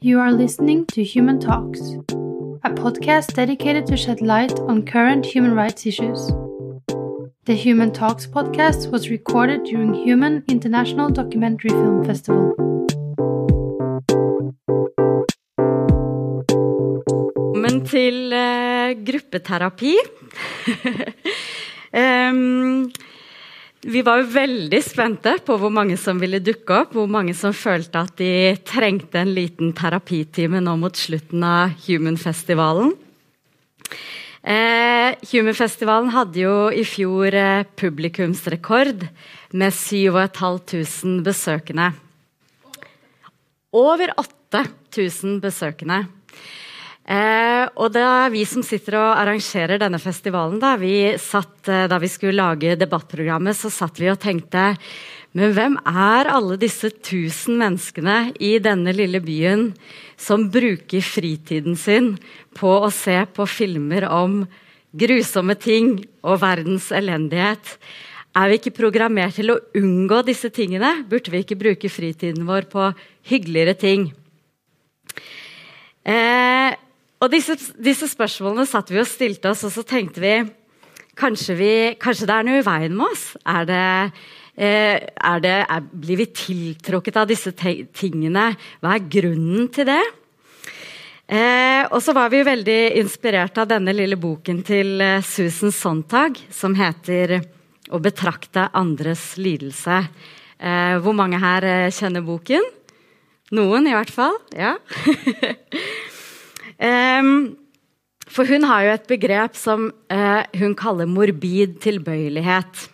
You are listening to Human Talks, a podcast dedicated to shed light on current human rights issues. The Human Talks podcast was recorded during Human International Documentary Film Festival. Velkommen til uh, gruppeterapi. um, vi var jo veldig spente på hvor mange som ville dukke opp. Hvor mange som følte at de trengte en liten terapitime nå mot slutten av Human-festivalen. Eh, Human-festivalen hadde jo i fjor eh, publikumsrekord med 7500 besøkende. Over 8000 besøkende. Eh, og det er vi som sitter og arrangerer denne festivalen, da vi, satt, eh, da vi skulle lage debattprogrammet, så satt vi og tenkte Men hvem er alle disse tusen menneskene i denne lille byen som bruker fritiden sin på å se på filmer om grusomme ting og verdens elendighet? Er vi ikke programmert til å unngå disse tingene? Burde vi ikke bruke fritiden vår på hyggeligere ting? Eh, og disse, disse, spørsmålene satt vi og stilte oss, og så tenkte vi kanskje, vi, kanskje det er noe i veien med oss? Er det, eh, er det, er, blir vi tiltrukket av disse tingene? Hva er grunnen til det? Eh, og så var vi veldig inspirert av denne lille boken til eh, Susan Sontag, som heter 'Å betrakte andres lidelse'. Eh, hvor mange her eh, kjenner boken? Noen, i hvert fall. Ja. Um, for hun har jo et begrep som uh, hun kaller morbid tilbøyelighet.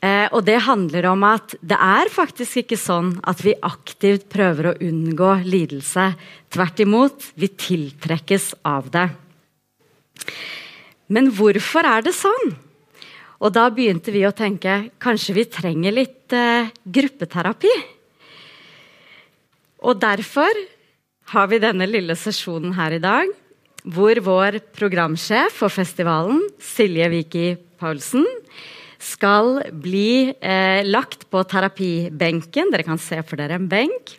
Uh, og det handler om at det er faktisk ikke sånn at vi aktivt prøver å unngå lidelse. Tvert imot, vi tiltrekkes av det. Men hvorfor er det sånn? Og da begynte vi å tenke kanskje vi trenger litt uh, gruppeterapi. Og derfor har vi denne lille sesjonen her i dag, hvor vår programsjef for festivalen, Silje Viki Paulsen, skal bli eh, lagt på terapibenken. Dere kan se for dere en benk.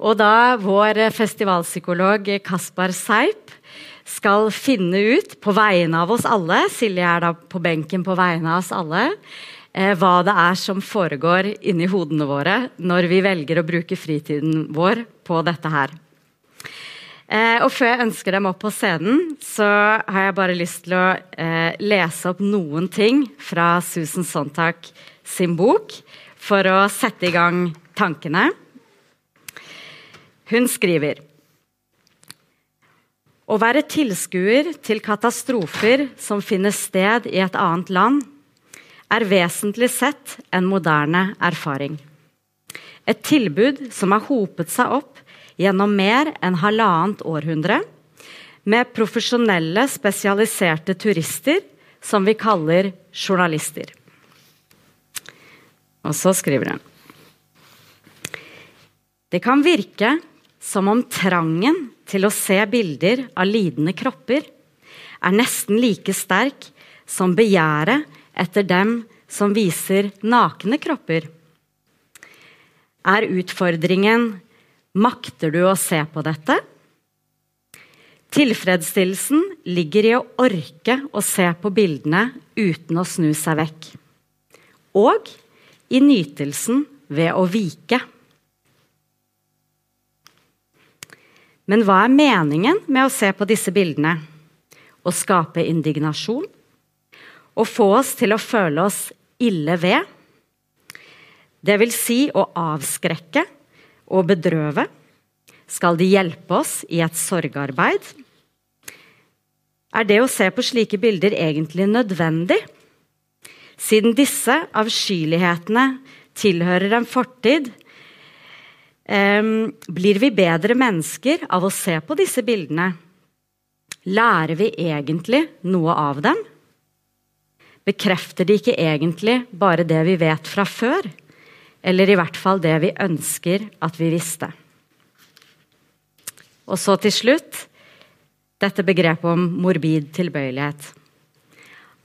Og da vår festivalpsykolog Kaspar Seip skal finne ut på vegne av oss alle Silje er da på benken på vegne av oss alle. Eh, hva det er som foregår inni hodene våre når vi velger å bruke fritiden vår på dette her. Eh, og før jeg ønsker dem opp på scenen, så har jeg bare lyst til å eh, lese opp noen ting fra Susan Sontag sin bok, for å sette i gang tankene. Hun skriver Å være tilskuer til katastrofer som finner sted i et annet land, er vesentlig sett en moderne erfaring. Et tilbud som har hopet seg opp gjennom mer enn halvannet århundre med profesjonelle, spesialiserte turister som vi kaller journalister. Og så skriver hun Det kan virke som om trangen til å se bilder av lidende kropper er nesten like sterk som begjæret etter dem som viser nakne kropper. Er utfordringen Makter du å se på dette? Tilfredsstillelsen ligger i å orke å se på bildene uten å snu seg vekk. Og i nytelsen ved å vike. Men hva er meningen med å se på disse bildene? Å skape indignasjon? Å få oss til å føle oss ille ved? Det vil si å avskrekke og bedrøve? Skal de hjelpe oss i et sorgarbeid? Er det å se på slike bilder egentlig nødvendig? Siden disse avskyelighetene tilhører en fortid, um, blir vi bedre mennesker av å se på disse bildene? Lærer vi egentlig noe av dem? Bekrefter de ikke egentlig bare det vi vet fra før? Eller i hvert fall det vi ønsker at vi visste. Og så til slutt dette begrepet om morbid tilbøyelighet.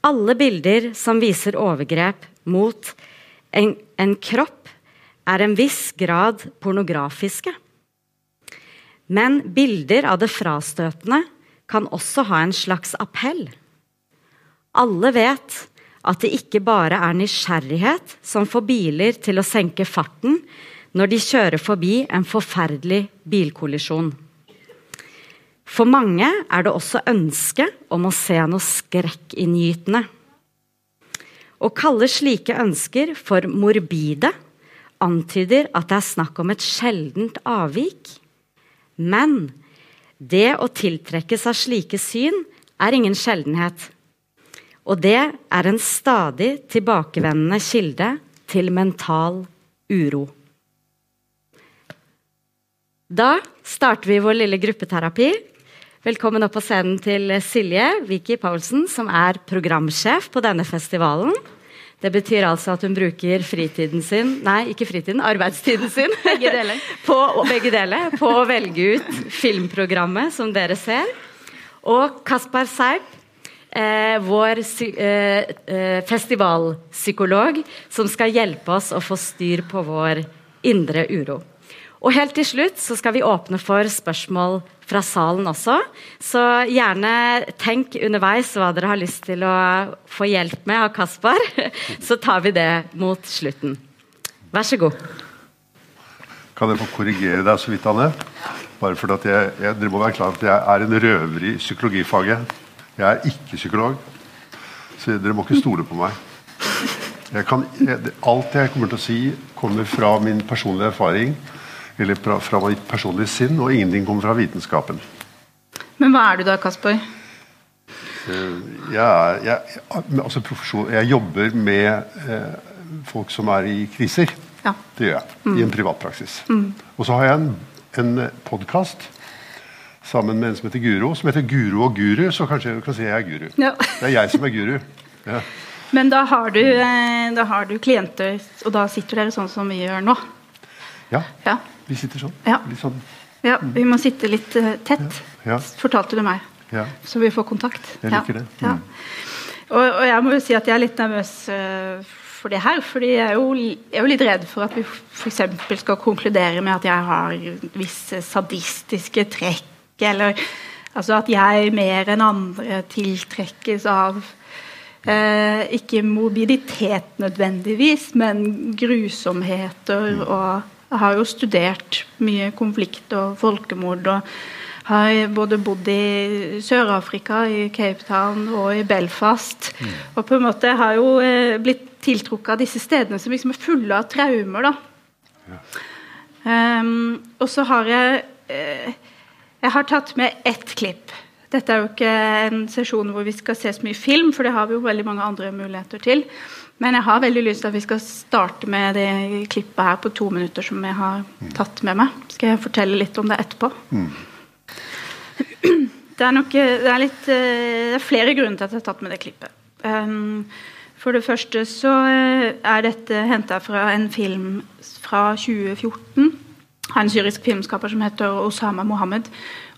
Alle bilder som viser overgrep mot en, en kropp, er en viss grad pornografiske. Men bilder av det frastøtende kan også ha en slags appell. Alle vet at det ikke bare er nysgjerrighet som får biler til å senke farten når de kjører forbi en forferdelig bilkollisjon. For mange er det også ønske om å se noe skrekkinngytende. Å kalle slike ønsker for morbide antyder at det er snakk om et sjeldent avvik. Men det å tiltrekkes av slike syn er ingen sjeldenhet. Og det er en stadig tilbakevendende kilde til mental uro. Da starter vi vår lille gruppeterapi. Velkommen opp på scenen til Silje Viki Paulsen, som er programsjef på denne festivalen. Det betyr altså at hun bruker fritiden sin Nei, ikke fritiden, arbeidstiden sin. Begge deler. på, begge deler, på å velge ut filmprogrammet som dere ser. Og Kaspar Seip, eh, vår eh, eh, festivalpsykolog, som skal hjelpe oss å få styr på vår indre uro. Og helt til slutt så skal vi åpne for spørsmål fra salen også. Så gjerne tenk underveis hva dere har lyst til å få hjelp med av Kaspar. Så tar vi det mot slutten. Vær så god. Kan jeg få korrigere deg så vidt, Anne? Bare fordi jeg, jeg, Dere må være klar over at jeg er en røver i psykologifaget. Jeg er ikke psykolog, så dere må ikke stole på meg. Jeg kan, jeg, alt jeg kommer til å si, kommer fra min personlige erfaring eller fra, fra mitt personlige sinn, og ingenting kommer fra vitenskapen. Men hva er du da, Kasper? Eh, jeg, jeg, altså jeg jobber med eh, folk som er i kriser. Ja. Det gjør jeg. Mm. I en privatpraksis. Mm. Og så har jeg en, en podkast sammen med en som heter Guro, som heter Guro og Guru. Så kanskje jeg kan si jeg er Guru. Ja. Det er jeg som er Guru. Ja. Men da har, du, eh, da har du klienter, og da sitter dere sånn som vi gjør nå? Ja. ja. Vi sitter sånn. Ja. Litt sånn. ja vi må sitte litt uh, tett, ja. fortalte du meg. Ja. Så vi får kontakt. Jeg liker det. Ja. Og, og, jeg må jo si at jeg er litt nervøs uh, for det her. fordi jeg er, jo, jeg er jo litt redd for at vi f.eks. skal konkludere med at jeg har visse sadistiske trekk, eller altså at jeg mer enn andre tiltrekkes av eh, ikke morbiditet nødvendigvis, men grusomheter mm. og jeg har jo studert mye konflikt og folkemord. og har både bodd i Sør-Afrika, i Cape Town og i Belfast. Mm. Og på en måte har jo eh, blitt tiltrukket av disse stedene som liksom er fulle av traumer. da. Ja. Um, og så har jeg eh, Jeg har tatt med ett klipp. Dette er jo ikke en sesjon hvor vi skal se så mye film, for det har vi jo veldig mange andre muligheter til. Men jeg har veldig lyst til at vi skal starte med det klippet her på to minutter som jeg har tatt med meg. Skal jeg fortelle litt om det etterpå? Mm. Det, er nok, det, er litt, eh, det er flere grunner til at jeg har tatt med det klippet. Um, for det første så eh, er dette henta fra en film fra 2014. En syrisk filmskaper som heter Osama Mohammed.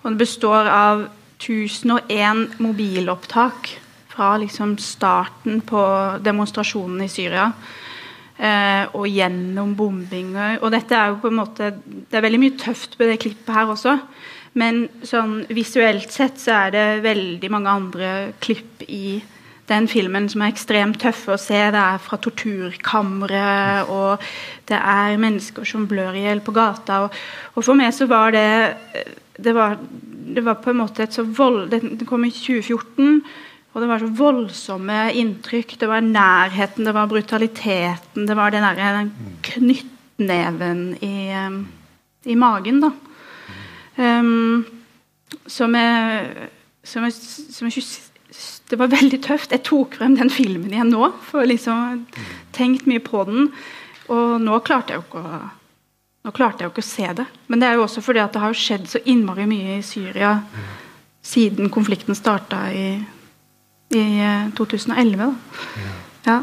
Og det består av 1001 mobilopptak fra liksom starten på demonstrasjonen i Syria eh, og gjennom bombinger. Og dette er jo på en måte Det er veldig mye tøft på det klippet her også. Men sånn visuelt sett så er det veldig mange andre klipp i den filmen som er ekstremt tøffe å se. Det er fra torturkamre, og det er mennesker som blør i hjel på gata. Og, og, for meg så var det det var, det var på en måte et så vold... Det kom i 2014. Og det var så voldsomme inntrykk. Det var nærheten, det var brutaliteten, det var den, der, den knyttneven i, um, i, magen, da. Um, som jeg, som, jeg, som jeg Det var veldig tøft. Jeg tok frem den filmen igjen nå, for liksom tenkt mye på den. Og nå klarte jeg jo ikke å nå klarte jeg jo ikke å se det. Men det er jo også fordi at det har skjedd så innmari mye i Syria siden konflikten starta i i 2011. Eh, da. Ja.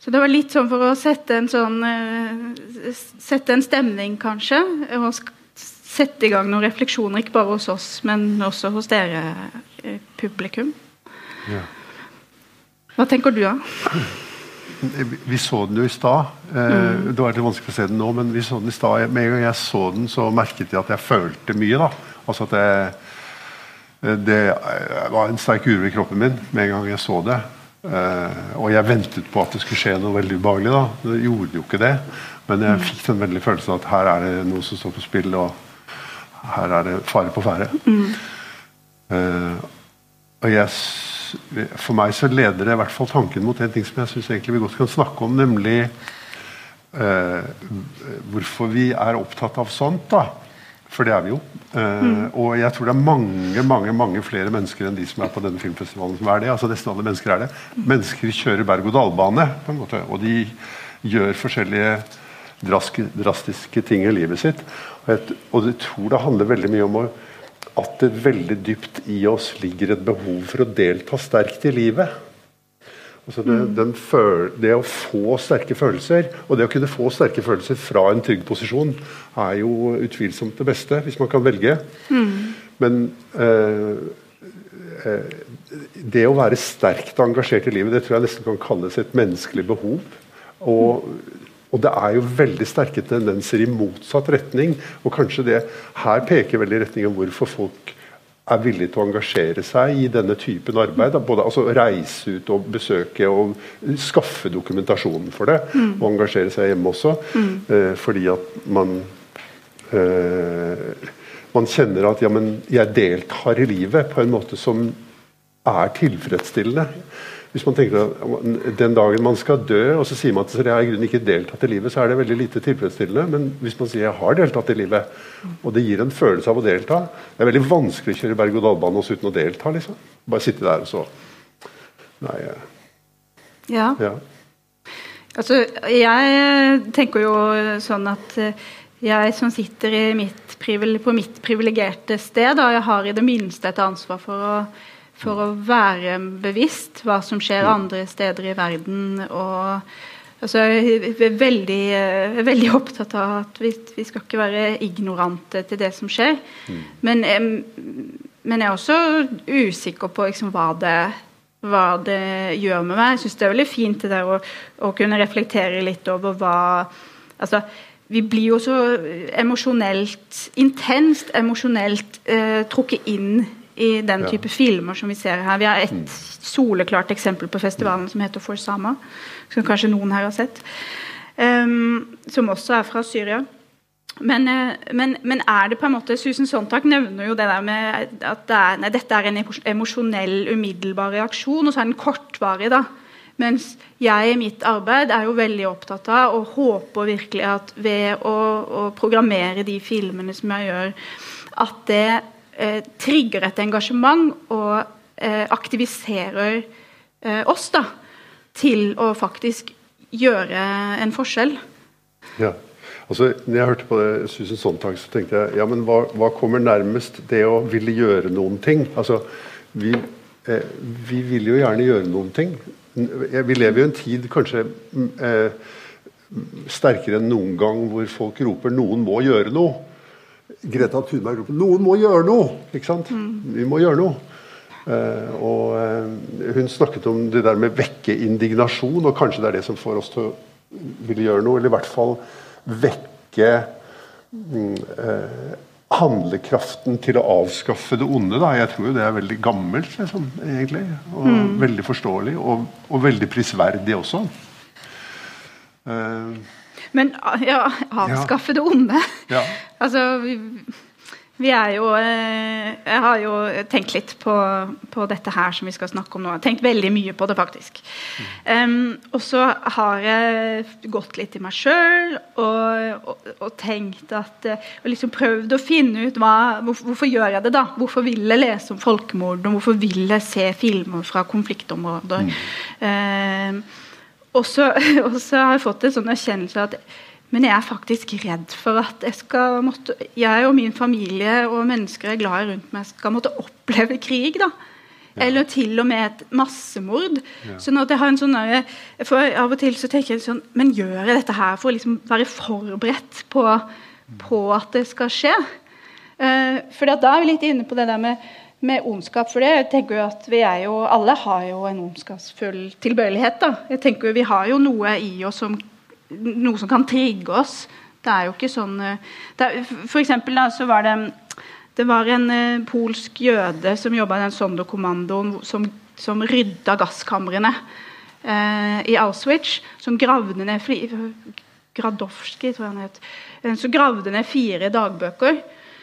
Så det var litt sånn for å sette en sånn uh, Sette en stemning, kanskje. Og sette i gang noen refleksjoner, ikke bare hos oss, men også hos dere, publikum. Ja. Hva tenker du, da? vi så den jo i stad. Mm. Det var litt vanskelig å se den nå, men vi så den i stad. Med en gang jeg så den, så merket jeg at jeg følte mye. da. Altså at jeg, eh, Det eh, var en sterk uro i kroppen min med en gang jeg så det. Eh, og jeg ventet på at det skulle skje noe veldig ubehagelig. da. Det gjorde jo ikke det. Men jeg fikk den veldige følelsen at her er det noe som står på spill, og her er det fare på ferde. Eh, og jeg, for meg så leder det i hvert fall tanken mot en ting som jeg synes egentlig vi godt kan snakke om, nemlig eh, hvorfor vi er opptatt av sånt. da. For det er vi jo. Mm. Og jeg tror det er mange mange, mange flere mennesker enn de som er på denne filmfestivalen som er det. altså Nesten alle mennesker er det. Mennesker kjører berg-og-dal-bane, på en måte, og de gjør forskjellige drastiske ting i livet sitt. Og jeg, og jeg tror det handler veldig mye om å, at det veldig dypt i oss ligger et behov for å delta sterkt i livet. Altså det, den føl det å få sterke følelser, og det å kunne få sterke følelser fra en trygg posisjon, er jo utvilsomt det beste, hvis man kan velge. Men eh, eh, det å være sterkt engasjert i livet, det tror jeg nesten kan kalles et menneskelig behov. Og, og det er jo veldig sterke tendenser i motsatt retning. Og kanskje det her peker veldig i retning av hvorfor folk er villige til å engasjere seg i denne typen arbeid. Både altså, reise ut og besøke og skaffe dokumentasjon for det. Og engasjere seg hjemme også. Eh, fordi at man eh, Man kjenner at ja, men jeg deltar i livet på en måte som er tilfredsstillende. Hvis man tenker at Den dagen man skal dø, og så sier man at jeg har i grunnen ikke deltatt i livet, så er det veldig lite tilfredsstillende. Men hvis man sier jeg har deltatt i livet, og det gir en følelse av å delta Det er veldig vanskelig å kjøre berg-og-dal-bane uten å delta. liksom. Bare sitte der og så Nei, eh, Ja. ja. Altså, jeg tenker jo sånn at eh, jeg som sitter i mitt på mitt privilegerte sted, da, jeg har i det minste et ansvar for å, for å være bevisst hva som skjer andre steder i verden. og altså, Jeg er veldig, eh, er veldig opptatt av at vi, vi skal ikke være ignorante til det som skjer. Men, men jeg er også usikker på liksom, hva det hva det gjør med meg. Jeg syns det er veldig fint det der å, å kunne reflektere litt over hva Altså, vi blir jo så emosjonelt Intenst emosjonelt eh, trukket inn i den Ja. type filmer som vi ser her. Vi har et soleklart eksempel på festivalen som heter For Sama, som kanskje noen her har sett. Um, som også er fra Syria. Men, eh, men, men er det på en måte Susan Sontag nevner jo det der med at det er, nei, dette er en emosjonell, umiddelbar reaksjon, og så er den kortvarig. da. Mens jeg i mitt arbeid er jo veldig opptatt av og håper virkelig at ved å, å programmere de filmene som jeg gjør, at det eh, trigger et engasjement og eh, aktiviserer eh, oss da, til å faktisk gjøre en forskjell. Ja. Altså, når jeg hørte på det Susan Sontag, så tenkte jeg ja, men hva, hva kommer nærmest det å ville gjøre noen ting? Altså, vi, eh, vi vil jo gjerne gjøre noen ting. Vi lever jo en tid kanskje eh, sterkere enn noen gang hvor folk roper 'noen må gjøre noe'. Greta Thunberg roper 'noen må gjøre noe'! Ikke sant? Vi må gjøre noe. Uh, og uh, Hun snakket om det der med vekke indignasjon, og kanskje det er det som får oss til å ville gjøre noe, eller i hvert fall vekke mm, eh, handlekraften til å avskaffe det onde. Da. Jeg tror jo det er veldig gammelt, liksom, egentlig. Og veldig forståelig, og, og veldig prisverdig også. Eh, Men ja, avskaffe det onde. ja. Altså, vi, vi er jo eh, Jeg har jo tenkt litt på, på dette her som vi skal snakke om nå. Jeg har tenkt veldig mye på det, faktisk. Um, og så har jeg gått litt i meg sjøl og, og, og tenkt at eh, Og liksom prøvd å finne ut hva, hvorfor, hvorfor gjør jeg det, da? Hvorfor vil jeg lese om folkemord? Og hvorfor vil jeg se filmer fra konfliktområder? Um, og så, og så har jeg fått en sånn erkjennelse at men jeg er faktisk redd for at jeg skal måtte, jeg og min familie og mennesker jeg er glad i rundt meg, skal måtte oppleve krig. da. Eller til og med et massemord. Sånn at jeg har en sånn for Av og til så tenker jeg sånn Men gjør jeg dette her for å liksom være forberedt på, på at det skal skje? Uh, for da er vi litt inne på det der med med ondskap. For det jeg tenker jo at vi er jo Alle har jo en ondskapsfull tilbøyelighet. da. Jeg tenker jo Vi har jo noe i oss som noe som kan trigge oss. Det er jo ikke sånn eh, er, For eksempel da, så var det det var en eh, polsk jøde som jobba i den Sonderkommandoen som, som rydda gasskamrene eh, i Auschwitz. Som gravde ned Gradowski, tror jeg han het. Som gravde ned fire dagbøker.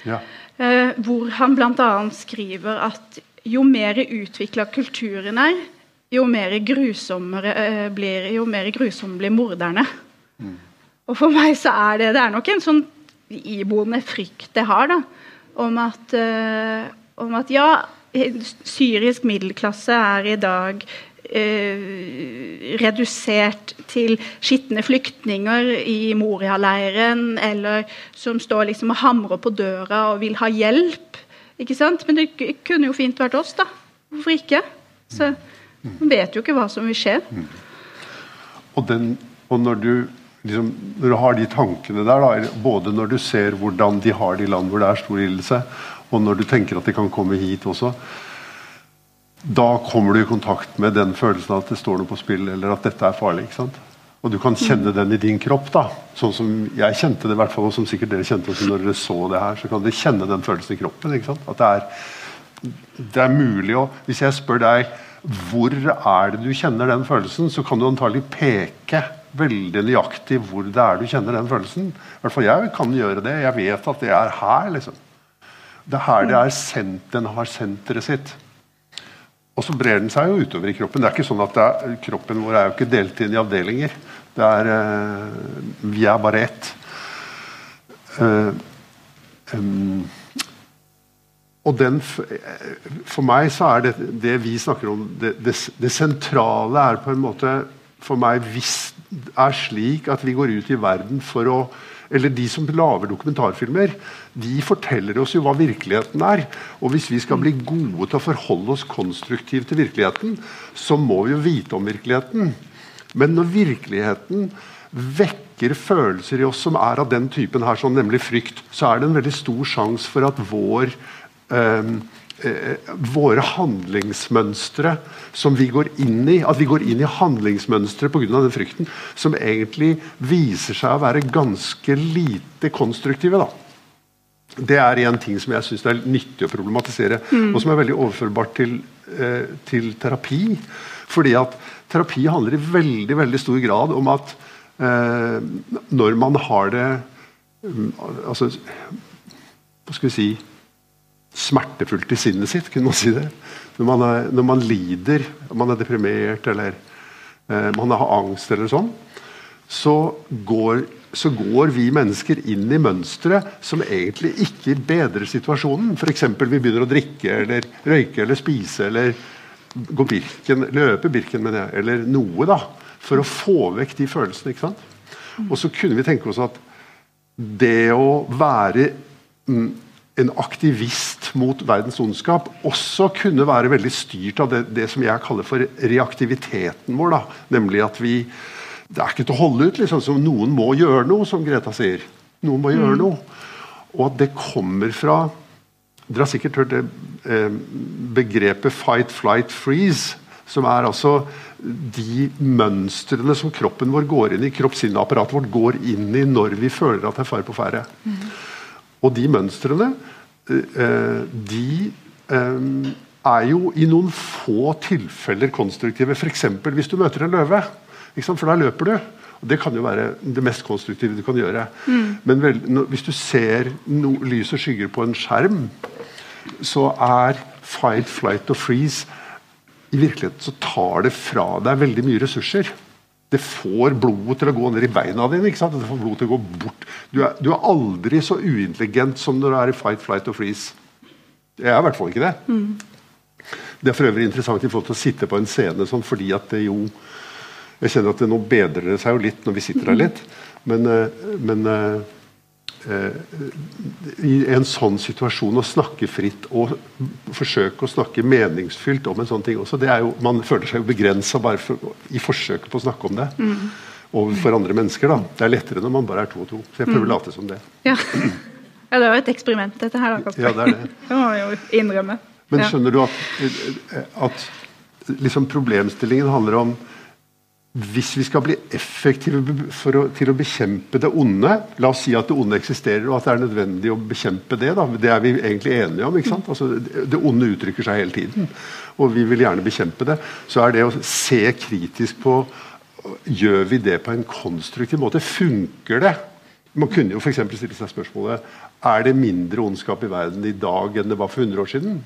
Ja. Eh, hvor han bl.a. skriver at jo mer utvikla kulturen er, jo mer grusommere eh, blir, jo mer grusomme blir morderne. Og for meg så er det Det er nok en sånn iboende frykt jeg har, da. Om at, eh, om at ja, syrisk middelklasse er i dag eh, redusert til skitne flyktninger i Moria-leiren, eller som står liksom og hamrer på døra og vil ha hjelp. Ikke sant? Men det kunne jo fint vært oss, da. Hvorfor ikke? Så man vet jo ikke hva som vil skje. Og, den, og når, du, liksom, når du har de tankene der, da, både når du ser hvordan de har det i land hvor det er stor lidelse, og når du tenker at de kan komme hit også, da kommer du i kontakt med den følelsen av at det står noe på spill, eller at dette er farlig. ikke sant? Og du kan kjenne den i din kropp, da. Sånn som jeg kjente det, i hvert fall, og som sikkert dere kjente også når dere så det her. Så kan dere kjenne den følelsen i kroppen. ikke sant? At det er, det er mulig å Hvis jeg spør deg hvor er det du kjenner den følelsen, så kan du antagelig peke veldig nøyaktig hvor det er du kjenner den følelsen. I hvert fall jeg kan gjøre det. Jeg vet at det er her. liksom. Det er her det er sendt, den har senteret sitt. Og så brer den seg jo utover i kroppen. Det er ikke sånn at det er, Kroppen vår er jo ikke delt inn i avdelinger. Det er, eh, vi er bare ett. Eh, og den, For meg så er det, det vi snakker om det, det, det sentrale er på en måte for meg hvis er slik at vi går ut i verden for å eller De som lager dokumentarfilmer, de forteller oss jo hva virkeligheten er. Og Hvis vi skal bli gode til å forholde oss konstruktivt til virkeligheten, så må vi jo vite om virkeligheten. Men når virkeligheten vekker følelser i oss som er av den typen her, sånn, nemlig frykt, så er det en veldig stor sjanse for at vår eh, eh, våre handlingsmønstre som vi går inn i At vi går inn i handlingsmønstre pga. den frykten, som egentlig viser seg å være ganske lite konstruktive. da. Det er en ting som jeg syns er nyttig å problematisere, og som er veldig overførbart til, eh, til terapi. Fordi at terapi handler i veldig veldig stor grad om at eh, når man har det mm, altså, Hva skal vi si smertefullt i sinnet sitt, kunne man si det. Når man, er, når man lider, man er deprimert eller eh, man har angst eller sånn, så går, så går vi mennesker inn i mønstre som egentlig ikke bedrer situasjonen. F.eks. vi begynner å drikke eller røyke eller spise eller gå birken, løpe Birken, mener jeg, eller noe, da. For å få vekk de følelsene. ikke sant? Og så kunne vi tenke oss at det å være mm, en aktivist mot verdens ondskap også kunne være veldig styrt av det, det som jeg kaller for reaktiviteten vår. da, Nemlig at vi Det er ikke til å holde ut. liksom, så Noen må gjøre noe, som Greta sier. Noen må gjøre noe. Og at det kommer fra Dere har sikkert hørt det eh, begrepet 'fight, flight, freeze'. Som er altså de mønstrene som kroppen vår går inn i, kroppsinneapparatet vårt går inn i når vi føler at det er fare på ferde. Og de mønstrene, eh, de eh, er jo i noen få tilfeller konstruktive. F.eks. hvis du møter en løve. For da løper du. Og Det kan jo være det mest konstruktive du kan gjøre. Men vel, hvis du ser no, lys og skygger på en skjerm, så er fight, flight og freeze I virkeligheten så tar det fra deg veldig mye ressurser. Det får blodet til å gå ned i beina dine. ikke sant? Det får blodet til å gå bort. Du er, du er aldri så uintelligent som når du er i fight, flight og freeze. Jeg er i hvert fall ikke det. Det er for øvrig interessant i forhold til å sitte på en scene sånn, fordi at det jo Jeg kjenner at det nå bedrer det seg jo litt når vi sitter her litt, men, eh, men eh, i en sånn situasjon å snakke fritt og forsøke å snakke meningsfylt om en sånn ting også, det er jo, Man føler seg jo begrensa bare for, i forsøket på å snakke om det. Overfor andre mennesker. da. Det er lettere når man bare er to og to. Så jeg prøver å late som det. Ja. ja, det var et eksperiment, dette her. da. Ja, det er det. Det må vi jo innrømme. Men skjønner du at, at liksom problemstillingen handler om hvis vi skal bli effektive å, til å bekjempe det onde La oss si at det onde eksisterer, og at det er nødvendig å bekjempe det. Da. Det er vi egentlig enige om. ikke sant? Altså, det onde uttrykker seg hele tiden, og vi vil gjerne bekjempe det. Så er det å se kritisk på Gjør vi det på en konstruktiv måte? Funker det? Man kunne jo eksempel stille seg spørsmålet Er det mindre ondskap i verden i dag enn det var for 100 år siden?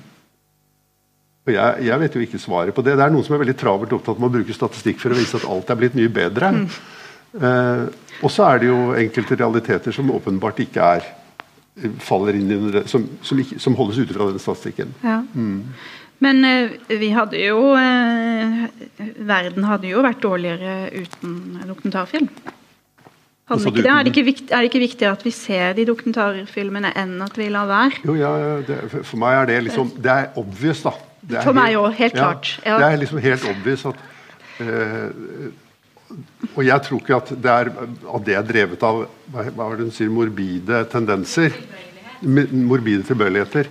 Og jeg, jeg vet jo ikke svaret på det. Det er noen som er veldig travelt opptatt med å bruke statistikk for å vise at alt er blitt mye bedre. Eh, og så er det jo enkelte realiteter som åpenbart ikke er faller inn i som, som, ikke, som holdes ute fra den statistikken. Ja. Men eh, vi hadde jo eh, Verden hadde jo vært dårligere uten dokumentarfilm. Du det? Er, det ikke viktig, er det ikke viktigere at vi ser de dokumentarfilmene enn at vi lar være? Jo, ja, det, for- meg er det liksom Det er obvious, da. Det er For meg også, helt klart, ja. Det er liksom helt obvious at eh, Og jeg tror ikke at det er, at det er drevet av hva var det hun sier, morbide tendenser. Morbide tilbøyeligheter.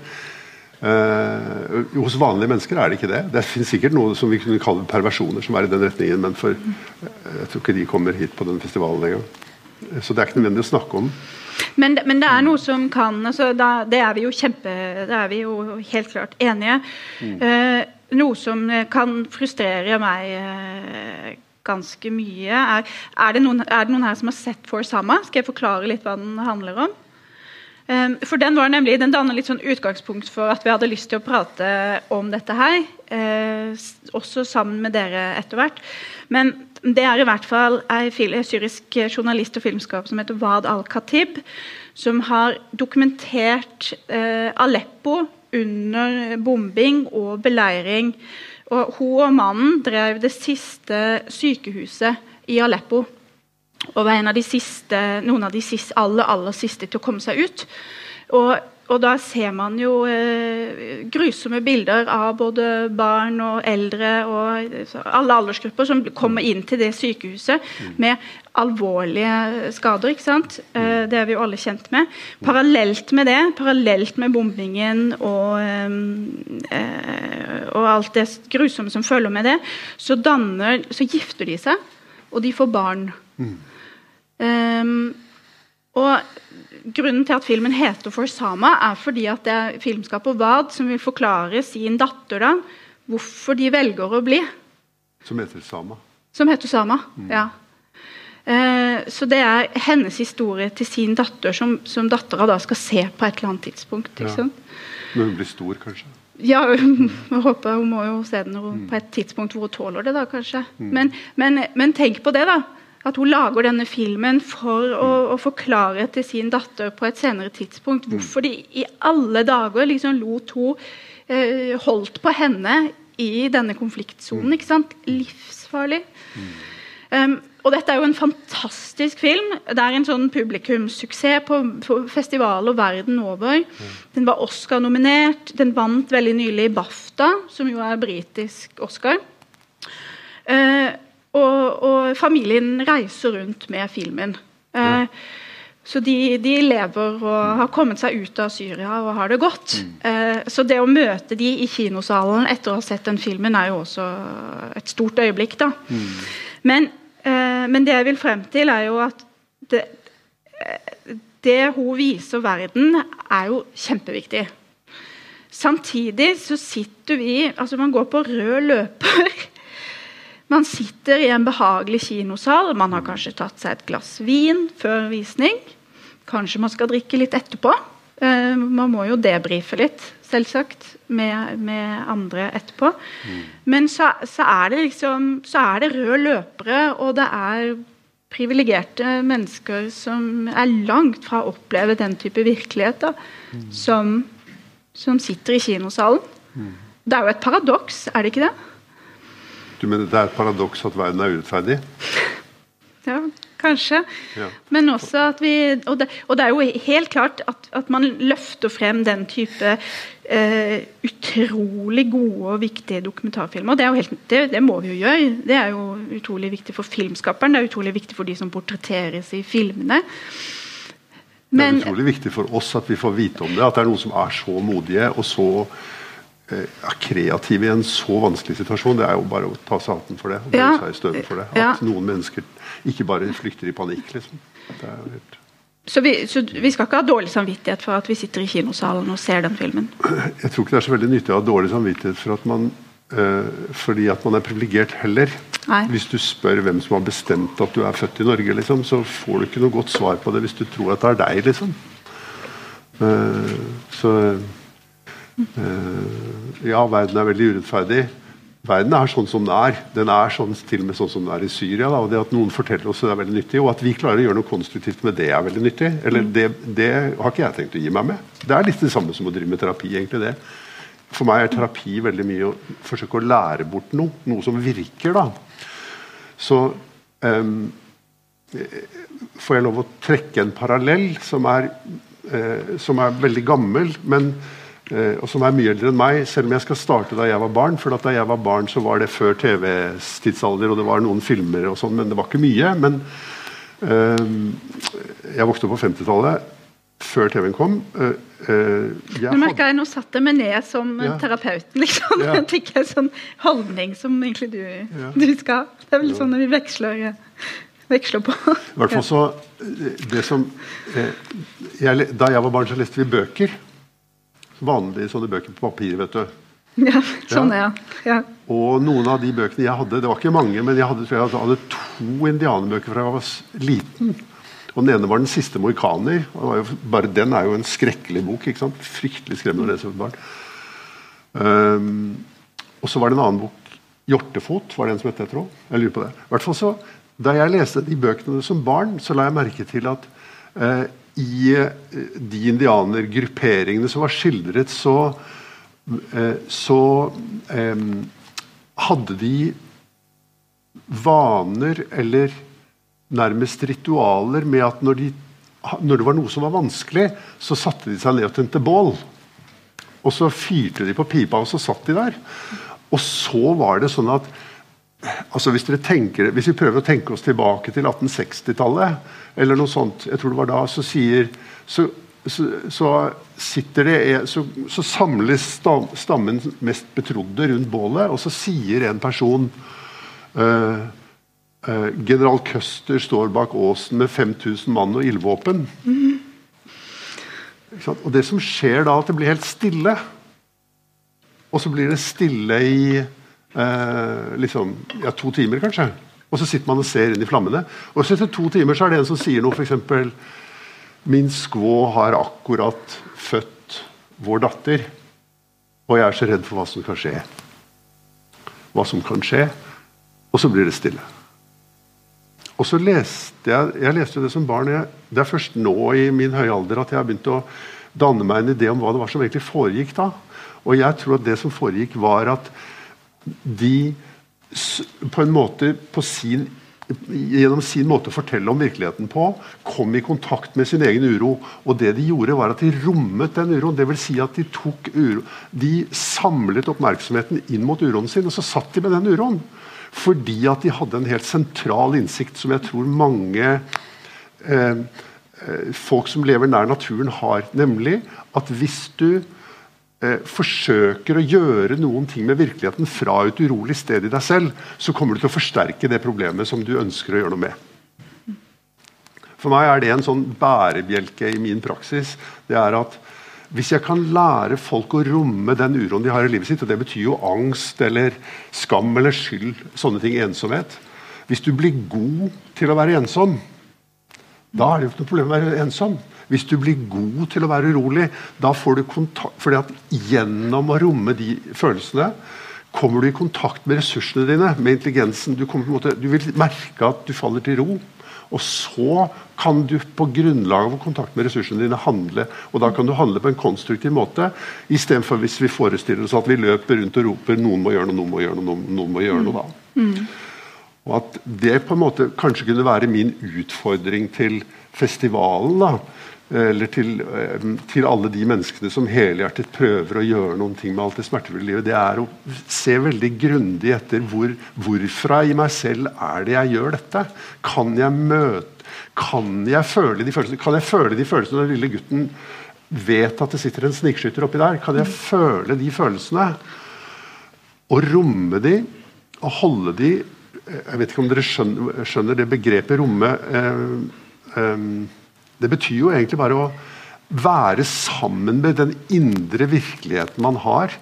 Eh, hos vanlige mennesker er det ikke det. Det finnes sikkert noe som vi kunne kalle perversjoner som er i den retningen, men for, eh, jeg tror ikke de kommer hit på den festivalen engang. Så det er ikke nødvendig å snakke om. Men, men det er noe som kan altså da, Det er vi jo kjempe Det er vi jo helt klart enige. Eh, noe som eh, kan frustrere meg eh, ganske mye, er er det, noen, er det noen her som har sett For Sama? Skal jeg forklare litt hva den handler om? Um, for Den var nemlig, den danner litt sånn utgangspunkt for at vi hadde lyst til å prate om dette her. Eh, også sammen med dere etter hvert. Men det er i hvert fall ei syrisk journalist og filmskaper som heter Wad al-Khatib, som har dokumentert eh, Aleppo under bombing og beleiring. Og hun og mannen drev det siste sykehuset i Aleppo og var en av de siste, noen av de siste, aller, aller siste til å komme seg ut. Og, og da ser man jo eh, grusomme bilder av både barn og eldre og alle aldersgrupper som kommer inn til det sykehuset med alvorlige skader. ikke sant? Eh, det er vi jo alle kjent med. Parallelt med det, parallelt med bombingen og, eh, eh, og alt det grusomme som følger med det, så, danner, så gifter de seg, og de får barn. Um, og Grunnen til at filmen heter 'For Sama', er fordi at det er filmskaper Wad som vil forklare sin datter da, hvorfor de velger å bli. Som heter Sama. Som heter Sama. ja. Eh, så det er hennes historie til sin datter, som, som dattera da skal se på et eller annet tidspunkt. ikke Ja. Når hun blir stor, kanskje. Ja, jeg håper hun må jo se den på et tidspunkt hvor hun tåler det, da, kanskje. Men, men, men tenk på det, da. At hun lager denne filmen for å, å forklare til sin datter på et senere tidspunkt hvorfor de i alle dager liksom lot hun eh, holdt på henne i denne konfliktsonen. ikke sant? Livsfarlig. Um, og dette er jo en fantastisk film. Det er en sånn publikumssuksess på, på festivaler verden over. Den var Oscar-nominert. Den vant veldig nylig BAFTA, som jo er britisk Oscar. Eh, og, og familien reiser rundt med filmen. Ja. Så de, de lever og har kommet seg ut av Syria og har det godt. Eh, så det å møte de i kinosalen etter å ha sett den filmen, er jo også et stort øyeblikk. da. Men, eh, men det jeg vil frem til, er jo at det, eh, det hun viser verden, er jo kjempeviktig. Samtidig så sitter vi altså Man går på rød løper. Man sitter i en behagelig kinosal. Man har kanskje tatt seg et glass vin før visning. Kanskje man skal drikke litt etterpå. Eh, man må jo debrife litt, selvsagt, med, med andre etterpå. Men så, så er det liksom Så er det røde løpere, og det er privilegerte mennesker som er langt fra å oppleve den type virkelighet da, som, som sitter i kinosalen. Det er jo et paradoks, er det ikke det? Du mener det er et paradoks at verden er urettferdig? Ja, kanskje. Ja. Men også at vi Og det, og det er jo helt klart at, at man løfter frem den type eh, utrolig gode og viktige dokumentarfilmer. Det, helt, det, det må vi jo gjøre. Det er jo utrolig viktig for filmskaperen. Det er utrolig viktig for de som portretteres i filmene. Det er utrolig viktig for oss at vi får vite om det. At det er noen som er så modige og så er kreative i en så vanskelig situasjon, det er jo bare å ta seg hatten for det. og Ja. seg for det. At Ja. noen mennesker ikke bare flykter i panikk, liksom. Helt... Så vi, så vi skal ikke ha dårlig samvittighet for at vi sitter i kinosalen og ser den filmen. Jeg tror ikke det er så veldig nyttig å ha dårlig samvittighet for at man, øh, fordi at man er privilegert heller. Nei. Hvis du spør hvem som har bestemt at du er født i Norge, liksom, så får du ikke noe godt svar på det hvis du tror at det er deg. liksom. Uh, så eh, Ja, verden er veldig urettferdig. Verden er sånn som den er. Den er sånn, til og med sånn som den er i Syria. Da, og det At noen forteller oss det er veldig nyttig, og at vi klarer å gjøre noe konstruktivt med det, er veldig nyttig. Eller det, det har ikke jeg tenkt å gi meg med. Det er litt det samme som å drive med terapi. egentlig det. For meg er terapi veldig mye å forsøke å lære bort noe. Noe som virker. da. Så um, får jeg lov å trekke en parallell som er, uh, som er veldig gammel, men, eh, og som er mye eldre enn meg, selv om jeg skal starte da jeg var barn. For at da jeg var barn, så var det før TVs tidsalder, og det var noen filmer og sånn, men det var ikke mye. Men øh, jeg vokste opp på 50-tallet, før TV-en kom. Øh, øh, jeg Nå merka jeg, nå satte jeg meg ned som Ja. terapeuten, liksom. Ja. Jeg fikk en sånn holdning som egentlig du, du skal ha. Det er vel sånn når vi veksler, veksler på. I hvert fall så eh, det som, eh, jeg, Da jeg var barn, så leste vi bøker. Vanlige sånne bøker på papir. vet du. Ja, sånn, ja. ja. Og noen av de bøkene jeg hadde, det var ikke mange, men jeg hadde, jeg hadde to indianerbøker fra jeg var liten. Og Den ene var 'Den siste mohikaner'. og jo, bare den er jo en skrekkelig bok. ikke sant? Fryktelig skremmende å lese for barn. Um, og så var det en annen bok, 'Hjortefot', var det en som het det, tror jeg. Lurer på det. I hvert fall så, Da jeg leste de bøkene som barn, så la jeg merke til at eh, i eh, de indianergrupperingene som var skildret, så, eh, så hadde de vaner eller nærmest ritualer med at når, de, når det var noe som var vanskelig, så satte de seg ned og tente bål. Og så fyrte de på pipa, og så satt de der. Og så var det sånn at altså hvis, tenker, hvis vi prøver å tenke oss tilbake til 1860-tallet, eller noe sånt, jeg tror det var da, så sier så, så, så sitter det så, så samles sta- stammen mest betrodde rundt bålet, og så sier en person uh, uh, General Custer står bak åsen med 5000 mann og ildvåpen. Mm. Og det som skjer da, at det blir helt stille. Og så blir det stille i eh, liksom, ja, to timer, kanskje. Og så sitter man og ser inn i flammene. Og så etter to timer så er det en som sier noe, f.eks.: Min skvå har akkurat født vår datter, og jeg er så redd for hva som kan skje. Hva som kan skje. Og så blir det stille. Og så leste jeg jeg leste det som barn. Jeg, det er først nå i min høye alder at jeg har begynt å danne meg en idé om hva det var som egentlig foregikk da. Og jeg tror at det som foregikk, var at de på en måte på sin gjennom sin måte å fortelle om virkeligheten på, kom i kontakt med sin egen uro. Og det de gjorde, var at de rommet den uroen. Det vil si at de tok uro De samlet oppmerksomheten inn mot uroen sin, og så satt de med den uroen. Fordi at de hadde en helt sentral innsikt som jeg tror mange eh, eh, folk som lever nær naturen, har. Nemlig at hvis du forsøker å gjøre noen ting med virkeligheten fra et urolig sted i deg selv, så kommer du til å forsterke det problemet som du ønsker å gjøre noe med. For meg er det en sånn bærebjelke i min praksis. Det er at hvis jeg kan lære folk å romme den uroen de har i livet sitt, og det betyr jo angst eller skam eller skyld, sånne ting, ensomhet Hvis du blir god til å være ensom, da er det jo ikke noe problem å være ensom. Hvis du blir god til å være urolig, da får du kontakt fordi at gjennom å romme de følelsene kommer du i kontakt med ressursene dine, med intelligensen. Du, måte, du vil merke at du faller til ro. Og så kan du på grunnlag av kontakt med ressursene dine handle. Og da kan du handle på en konstruktiv måte, istedenfor hvis vi forestiller oss at vi løper rundt og roper 'noen må gjøre noe', 'noen må gjøre noe', noen, må gjøre noe da. Og at det på en måte kanskje kunne være min utfordring til festivalen. da, Eller til, eh, til alle de menneskene som helhjertet prøver å gjøre noen ting med alt det smertefulle livet. Det er å se veldig grundig etter hvor, hvorfra i meg selv er det jeg gjør dette. Kan jeg møte Kan jeg føle de følelsene Kan jeg føle de følelsene når den lille gutten vet at det sitter en snikskytter oppi der, kan jeg føle de følelsene og romme de og holde de Jeg vet ikke om dere skjønner, skjønner det begrepet romme eh, eh, Det betyr jo egentlig bare å være sammen med den indre virkeligheten man har.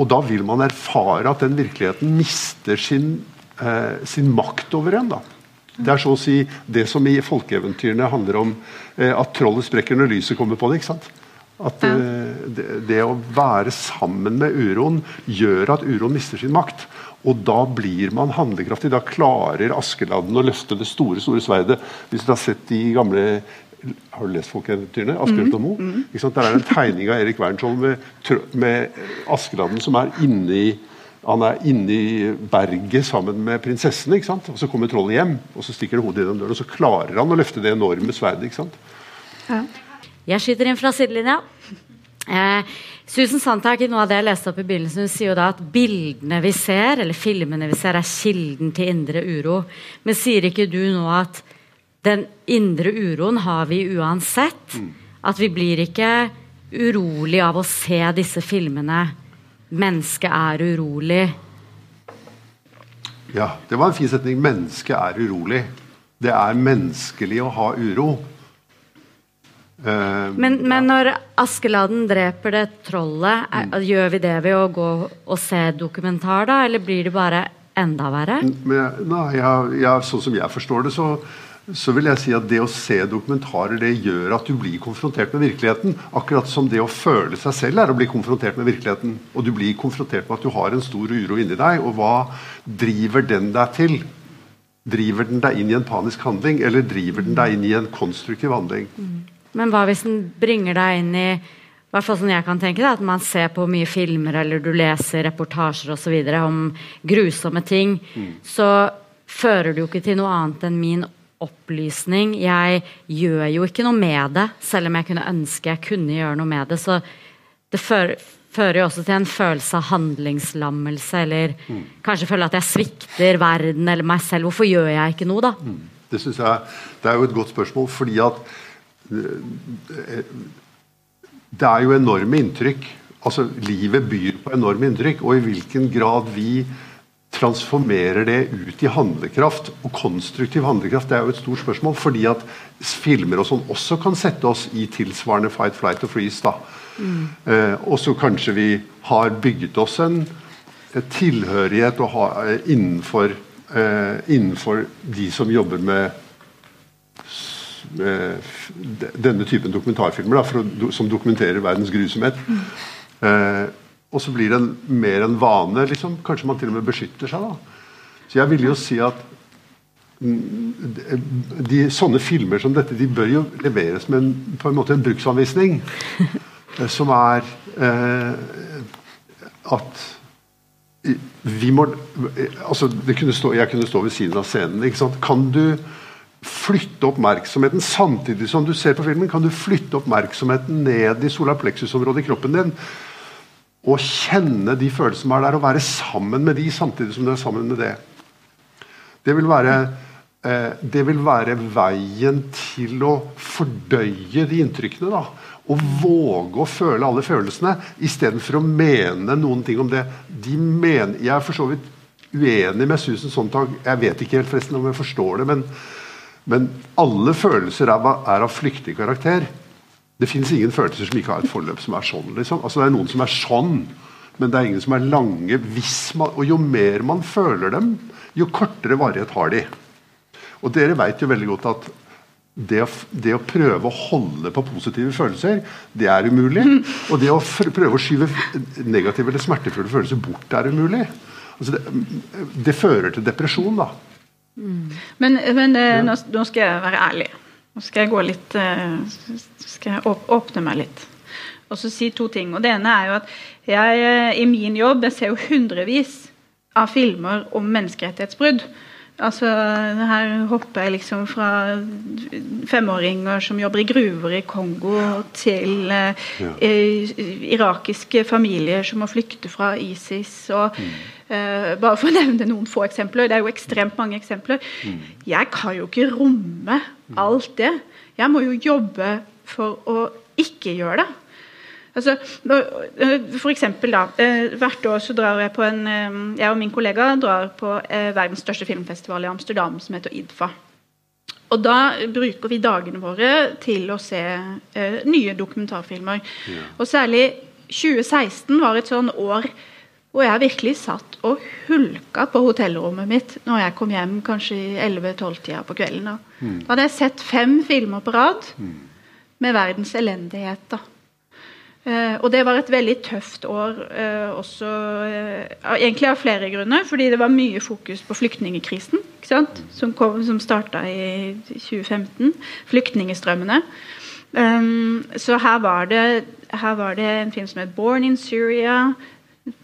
Og da vil man erfare at den virkeligheten mister sin, eh, sin makt over en. da. Det er så å si det som i folkeeventyrene handler om eh, at trollet sprekker når lyset kommer på det. ikke sant? At eh, det, det, å være sammen med uroen gjør at uroen mister sin makt. Og da blir man handlekraftig. Da klarer Askeladden å løfte det store store sverdet. Hvis du har sett de gamle har du lest folkeeventyrene? Asbjørn og Moe? Mm, mm. Der er det en tegning av Erik Wernskjold med, med Askeladden som er inni han er inne i berget sammen med prinsessen. ikke sant? Og Så kommer trollet hjem, og så stikker det hodet i den døren. Og så klarer han å løfte det enorme sverdet. ikke sant? Ja. Jeg skyter inn fra sidelinja. Eh, Susan Sontag, i noe av det jeg leste opp i begynnelsen, hun sier jo da at bildene vi ser, eller filmene vi ser, er kilden til indre uro. Men sier ikke du nå at den indre uroen har vi uansett? Mm. At vi blir ikke urolig av å se disse filmene? Mennesket er urolig. Ja, det var en fin setning. Mennesket er urolig. Det er menneskelig å ha uro. Uh, men, men, når Askeladden dreper det trollet, er, mm. gjør vi det ved å gå og se dokumentar, da? Eller blir det bare enda verre? Men, nei, ja, ja, sånn som jeg forstår det, så så vil jeg si at det å se dokumentarer det gjør at du blir konfrontert med virkeligheten. Akkurat som det å føle seg selv er å bli konfrontert med virkeligheten. Og du blir konfrontert med at du har en stor uro inni deg. Og hva driver den deg til? Driver den deg inn i en panisk handling, eller driver den deg inn i en konstruktiv handling? Mm. Men hva hvis den bringer deg inn i hvert fall sånn jeg kan tenke det, At man ser på mye filmer eller du leser reportasjer osv. om grusomme ting, mm. så fører det jo ikke til noe annet enn min opplysning. Jeg gjør jo ikke noe med det, selv om jeg kunne ønske jeg kunne gjøre noe med det. Så det fører, fører jo også til en følelse av handlingslammelse, eller mm. kanskje føle at jeg svikter verden eller meg selv. Hvorfor gjør jeg ikke noe, da? Mm. Det synes jeg det er jo et godt spørsmål, fordi at det er jo enorme inntrykk. Altså, Livet byr på enorme inntrykk, og i hvilken grad vi transformerer det ut i handlekraft. Og konstruktiv handlekraft det er jo et stort spørsmål, fordi at filmer og sånn også kan sette oss i tilsvarende fight, flight og freeze. da. Mm. Eh, og så kanskje vi har bygget oss en tilhørighet ha, eh, innenfor, eh, innenfor, de som jobber med denne typen dokumentarfilmer, da, for, som dokumenterer verdens grusomhet. Eh, og så blir det en, mer en vane. Liksom. Kanskje man til og med beskytter seg. da. Så jeg vil jo si at mm, de, sånne filmer som dette de bør jo leveres med en, på en måte en bruksanvisning. Eh, som er eh, at vi må altså kunne stå, Jeg kunne stå ved siden av scenen. ikke sant? Kan du flytte oppmerksomheten samtidig som du ser på filmen? Kan du flytte oppmerksomheten ned i solarplexus-området i kroppen din? Og kjenne de følelsene som er der, og være sammen med de samtidig som du er sammen med det. Det vil være, eh, det vil være veien til å fordøye de inntrykkene. da, Og våge å føle alle følelsene istedenfor å mene noen ting om det. De mener, jeg er for så vidt uenig med Susan Sontag. Jeg vet ikke helt forresten om jeg forstår det, men, men alle følelser er, er av flyktig karakter. Det fins ingen følelser som ikke har et forløp som er sånn. Liksom. Altså, det er noen som er sånn, men det er ingen som er lange. Man, og Jo mer man føler dem, jo kortere varighet har de. Og dere vet jo veldig godt at det å, det å, prøve å holde på positive følelser, det er umulig. Og det å prøve å skyve negative eller smertefulle følelser bort, er umulig. Altså det, det, fører til depresjon, da. Mm. Men, men ja. nå, nå skal jeg være ærlig. Nå skal jeg gå litt eh, Skal jeg åpne meg litt. Og så si to ting. Og Det ene er jo at jeg eh, i min jobb jeg ser jo hundrevis av filmer om menneskerettighetsbrudd. Altså, Her hopper jeg liksom fra femåringer som jobber i gruver i Kongo, til eh, ja. irakiske familier som må flykte fra ISIS. og mm. Eh, Bare for å nevne noen få eksempler. Det er jo ekstremt mange eksempler. Mm. Jeg kan jo ikke romme alt det. Jeg må jo jobbe for å ikke gjøre det. Altså, for eksempel da, Hvert år så drar jeg på en Jeg og min kollega drar på verdens største filmfestival i Amsterdam, som heter IDFA. Og da bruker vi dagene våre til å se nye dokumentarfilmer. Ja. Og særlig 2016 var et sånn år hvor jeg virkelig satt og hulka på hotellrommet mitt når jeg kom hjem kanskje i 11-12-tida på kvelden. Da. Mm. da hadde jeg sett fem filmer på rad mm. med verdens elendighet. da. Eh, og det var et veldig tøft år eh, også eh, Egentlig av flere grunner. Fordi det var mye fokus på flyktningekrisen mm. som, kom, som starta i 2015. Flyktningstrømmene. Um, så her var, det, her var det en film som het 'Born in Syria'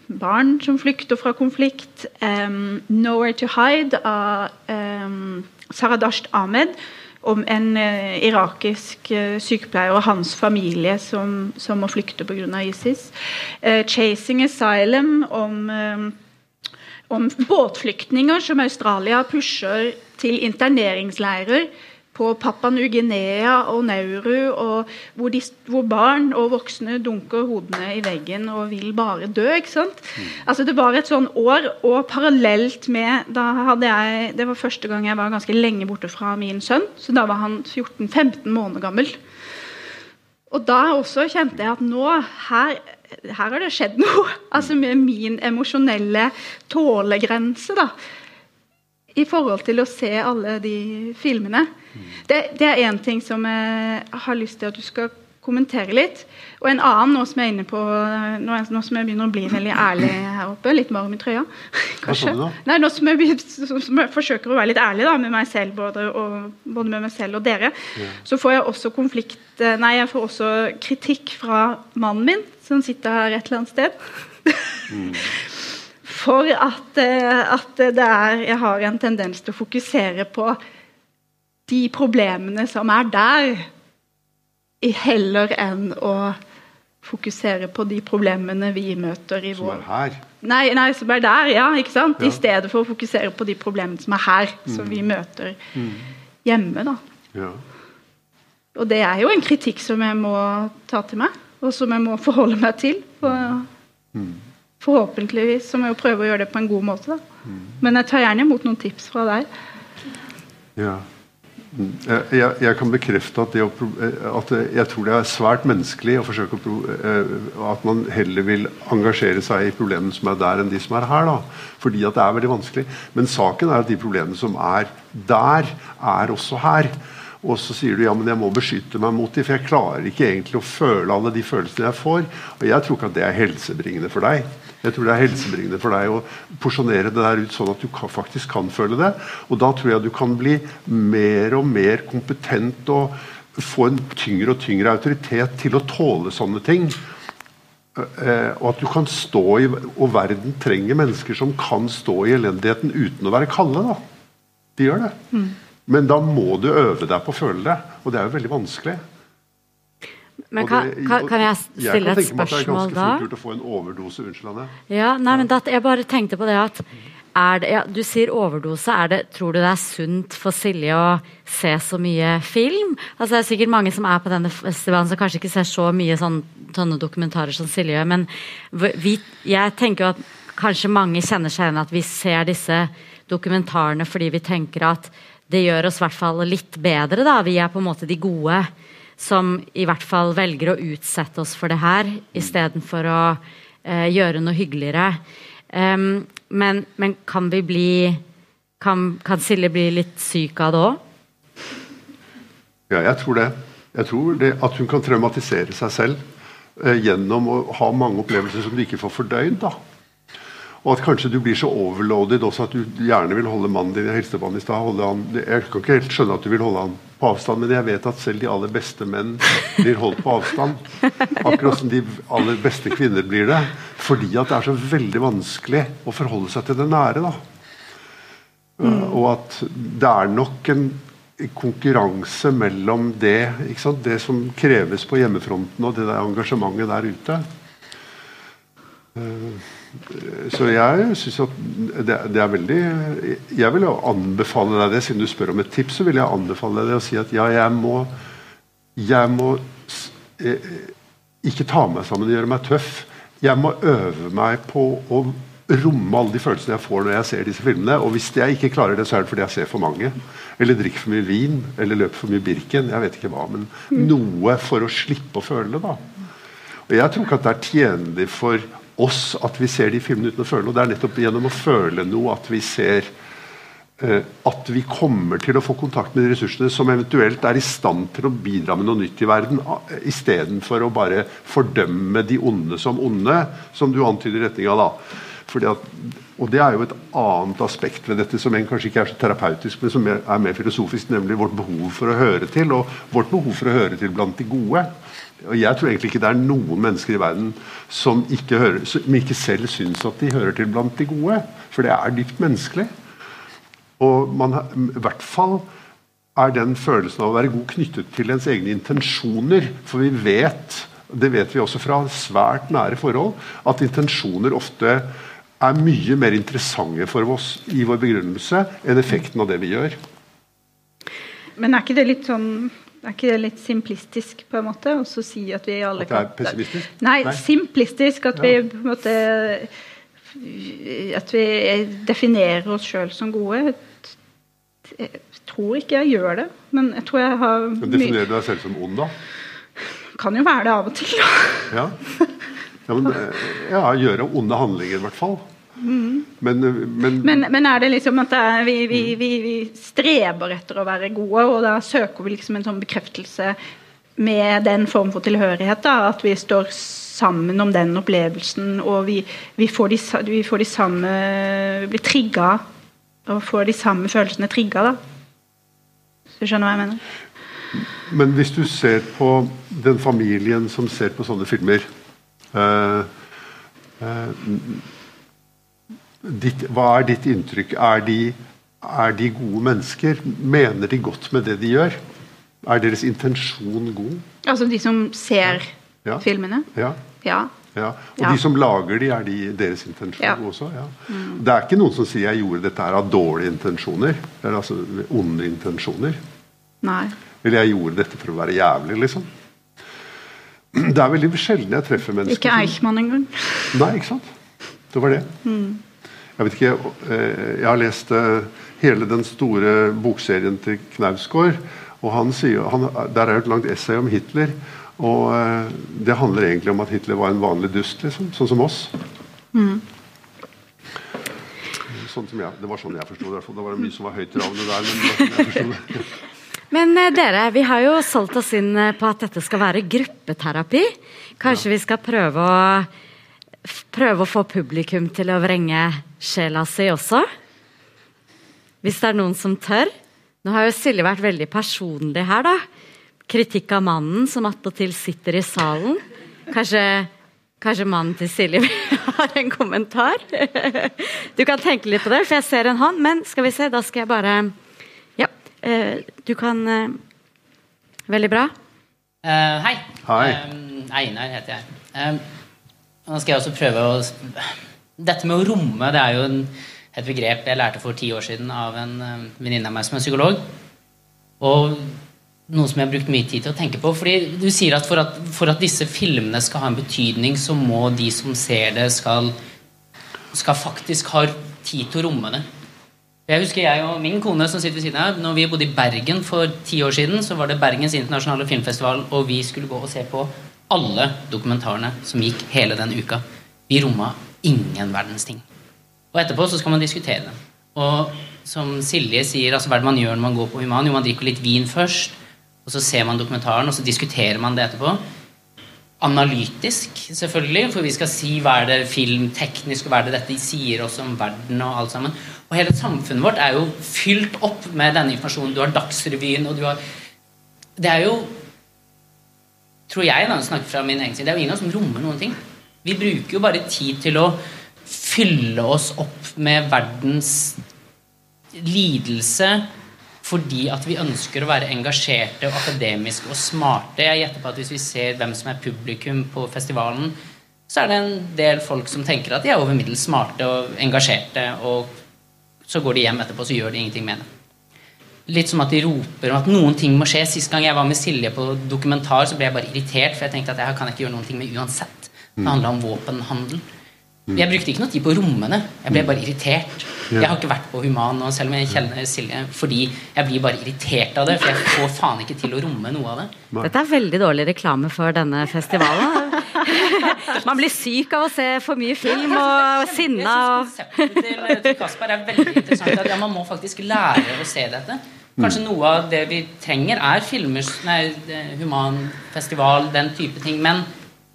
barn som flykter fra konflikt. Um, 'Nowhere to Hide' av um, Saradasht Ahmed. Om en uh, irakisk uh, sykepleier og hans familie som, som må flykte pga. ISIS. Uh, 'Chasing Asylum' om, um, om båtflyktninger som Australia pusher til interneringsleirer på Papua New-Guinea og Nauru, og hvor, de, hvor, barn og voksne dunker hodene i veggen og vil bare dø. ikke sant? Mm. Altså Det var et sånn år, og parallelt med da hadde jeg, Det var første gang jeg var ganske lenge borte fra min sønn. så Da var han 14-15 måneder gammel. Og da også kjente jeg at nå her, her har det skjedd noe. altså Med min emosjonelle tålegrense. da i forhold til å se alle de filmene. Det, det er én ting som jeg har lyst til at du skal kommentere litt. Og en annen, nå som jeg er inne på nå, nå som jeg begynner å bli veldig ærlig her oppe, litt varm i trøya kanskje. Nei, nå som jeg, som jeg, forsøker å være litt ærlig da, med meg selv, både, og, både med meg selv og dere, ja. så får jeg også konflikt Nei, jeg får også kritikk fra mannen min, som sitter her et eller annet sted. Mm. For at, eh, at er, jeg har en tendens til å fokusere på de problemene som er der, heller enn å fokusere på de problemene vi møter i vår Som er her? Nei, nei, som er der, ja. ikke sant? Ja. I stedet for å fokusere på de problemene som er her, mm. som vi møter mm. hjemme. da. Ja. Og det er jo en kritikk som jeg må ta til meg, og som jeg må forholde meg til. For, mm. Forhåpentligvis så må jeg prøve å gjøre det på en god måte. da. Mm. Men jeg tar gjerne imot noen tips fra deg. Ja. Jeg, jeg, kan bekrefte at, å, at, jeg tror det er svært menneskelig å forsøke å, eh, at man heller vil engasjere seg i problemene som er der, enn de som er her. Da. Fordi at det er veldig vanskelig. Men saken er at de problemene som er der, er også her. Og så sier du ja, men jeg må beskytte meg mot dem, for jeg klarer ikke egentlig å føle alle de følelsene jeg får. Og jeg tror ikke at det er helsebringende for deg. Jeg tror det er helsebringende for deg å porsjonere det der ut sånn at du faktisk kan føle det. Og da tror jeg du kan bli mer og mer kompetent og få en tyngre og tyngre autoritet til å tåle sånne ting. Eh, og at du kan stå i Og verden trenger mennesker som kan stå i elendigheten uten å være kalde. da. De gjør det. Mm. Men da må du øve deg på å føle det. Og det er jo veldig vanskelig. Men kan, kan, kan, jeg stille et spørsmål da? Jeg kan tenke meg at det er ganske fort gjort å få en overdose. Unnskyld, Ja, nei, men dat, jeg bare tenkte på det at det, ja, Du sier overdose. Det, tror du det er sunt for Silje å se så mye film? Altså, det er sikkert mange som er på denne festivalen som kanskje ikke ser så mye sånn, sånne dokumentarer som Silje gjør. Men vi, jeg tenker jo at kanskje mange kjenner seg igjen at vi ser disse dokumentarene fordi vi tenker at det gjør oss i hvert fall litt bedre. da, Vi er på en måte de gode som i hvert fall velger å utsette oss for det her istedenfor å eh, gjøre noe hyggeligere. Um, men, men, kan vi bli Kan, kan Silje bli litt syk av det òg? Ja, jeg tror det. Jeg tror det at hun kan traumatisere seg selv eh, gjennom å ha mange opplevelser som du ikke får fordøyd. da. Og at kanskje du blir så overloaded også at du gjerne vil holde mannen din i helsebanen i stad. Jeg kan ikke helt skjønne at du vil holde han på avstand, men jeg vet at selv de aller beste menn blir holdt på avstand. Akkurat som de aller beste kvinner blir det. Fordi at det er så veldig vanskelig å forholde seg til det nære. da. Mm. Og at det er nok en konkurranse mellom det, det som kreves på hjemmefronten og det der engasjementet der ute. Uh, så jeg syns at det, det, er veldig Jeg vil jo anbefale deg det, siden du spør om et tips, så vil jeg anbefale deg det å si at ja, jeg må jeg må eh, ikke ta meg sammen og gjøre meg tøff. Jeg må øve meg på å romme alle de følelsene jeg får når jeg ser disse filmene. Og hvis jeg ikke klarer det, så er det fordi jeg ser for mange. Eller drikker for mye vin. Eller løper for mye Birken. Jeg vet ikke hva, men noe for å slippe å føle det. da. Og Jeg tror ikke at det er tjenlig for oss at vi ser de filmene uten å føle noe. Det er nettopp gjennom å føle noe at vi ser Eh, at vi kommer til å få kontakt med de ressursene som eventuelt er i stand til å bidra med noe nytt i verden, istedenfor å bare fordømme de onde som onde, som du antyder retning av. da. At, og Det er jo et annet aspekt ved dette som kanskje ikke er så terapeutisk, men som er mer filosofisk, nemlig vårt behov for å høre til, og vårt behov for å høre til blant de gode. Og Jeg tror egentlig ikke det er noen mennesker i verden som ikke, hører, som ikke selv syns at de hører til blant de gode, for det er dypt menneskelig. Og man, i hvert fall er den følelsen av å være god knyttet til ens egne intensjoner. For vi vet, det vet vi også fra svært nære forhold, at intensjoner ofte er mye mer interessante for oss i vår begrunnelse enn effekten av det vi gjør. Men er ikke det litt sånn er ikke det litt simplistisk på en måte? Å si at vi alle At det er pessimistisk? Nei, Nei. simplistisk. At vi på en måte At vi definerer oss sjøl som gode jeg tror ikke jeg gjør det, men jeg tror jeg har Definerer du deg selv som ond, da? Kan jo være det av og til, da. Ja. Ja, men, eh, ja, gjøre onde handlinger, i hvert fall. Mm. Men, men, men, men, er det liksom at det vi, vi, vi, vi, streber etter å være gode, og da søker vi liksom en sånn bekreftelse med den form for tilhørighet? da, At vi står sammen om den opplevelsen, og vi, får, de, vi får de samme Vi blir trigga og får de samme følelsene trigga, da. Hvis du skjønner hva jeg mener? Men hvis du ser på den familien som ser på sånne filmer eh, eh, ditt, Hva er ditt inntrykk? Er de, er de gode mennesker? Mener de godt med det de gjør? Er deres intensjon god? Altså de som ser ja. filmene? Ja. ja. Ja. Og de som lager de, er de deres intensjon også? Ja. Mm. Det er ikke noen som sier 'jeg gjorde dette her av dårlige intensjoner'. Eller altså onde intensjoner. Nei. Eller 'jeg gjorde dette for å være jævlig', liksom. Det er veldig sjelden jeg treffer mennesker Ikke Eichmann engang. Nei, ikke sant. Det var det. Mm. Jeg vet ikke, eh, jeg har lest eh, hele den store bokserien til Knausgård. og han sier, han, Der er jo et langt essay om Hitler. Og eh, det handler egentlig om at Hitler var en vanlig dust, liksom, sånn som oss. Mm. Sånn som jeg, det var sånn jeg forsto det. Det var mye som var høytravende der. Men, sånn det. men eh, dere, vi har jo solgt oss inn på at dette skal være gruppeterapi. Kanskje ja. vi skal prøve å, prøve å få publikum til å vrenge sjela si også? Hvis det er noen som tør? Nå har jo Silje vært veldig personlig her, da kritikk av mannen som attpåtil sitter i salen. Kanskje, kanskje mannen til Silje har en kommentar? Du kan tenke litt på det, for jeg ser en hånd. Men skal vi se, da skal jeg bare Ja, eh, du kan eh, Veldig bra. Uh, hei. hei. Um, Einar heter jeg. Um, nå skal jeg også prøve å Dette med å romme det er jo et begrep jeg lærte for ti år siden av en um, venninne av meg som er psykolog. Og noe som jeg har brukt mye tid til å tenke på. fordi Du sier at for, at for at disse filmene skal ha en betydning, så må de som ser det, skal, skal faktisk ha tid til å romme det. Jeg husker jeg og min kone som sitter ved siden av, når vi bodde i Bergen for ti år siden, så var det Bergens internasjonale filmfestival, og vi skulle gå og se på alle dokumentarene som gikk hele den uka. Vi romma ingen verdens ting. Og etterpå så skal man diskutere dem. Og som Silje sier, altså hva er det man gjør når man går på Human? Jo, man drikker litt vin først. Og så ser man dokumentaren, og så diskuterer man det etterpå. Analytisk, selvfølgelig, for vi skal si hva er det filmteknisk, og hva er det dette sier oss om verden og alt sammen. Og hele samfunnet vårt er jo fylt opp med denne informasjonen. Du har Dagsrevyen, og du har Det er jo Tror jeg, da, snakker fra min egen side, det er jo ingen som rommer noen ting. Vi bruker jo bare tid til å fylle oss opp med verdens lidelse, fordi at vi ønsker å være engasjerte og akademiske og smarte. Jeg gjetter på at Hvis vi ser hvem som er publikum på festivalen, så er det en del folk som tenker at de er over middels smarte og engasjerte, og så går de hjem etterpå så gjør de ingenting med det. Litt som at de roper om at noen ting må skje. Sist gang jeg var med Silje på dokumentar, så ble jeg bare irritert, for jeg tenkte at jeg kan ikke gjøre noen ting med uansett. Det handla om våpenhandel. Jeg brukte ikke noe tid på rommene. Jeg ble bare irritert. Jeg har ikke vært på Human nå, selv om jeg kjenner Silje, fordi jeg blir bare irritert av det. For jeg får faen ikke til å romme noe av det. Dette er veldig dårlig reklame for denne festivalen. Man blir syk av å se for mye film og sinna og konseptet til, Kasper er veldig interessant. At ja, man må faktisk lære å se dette. Kanskje noe av det vi trenger, er filmer, nei, humanfestival, den type ting. Men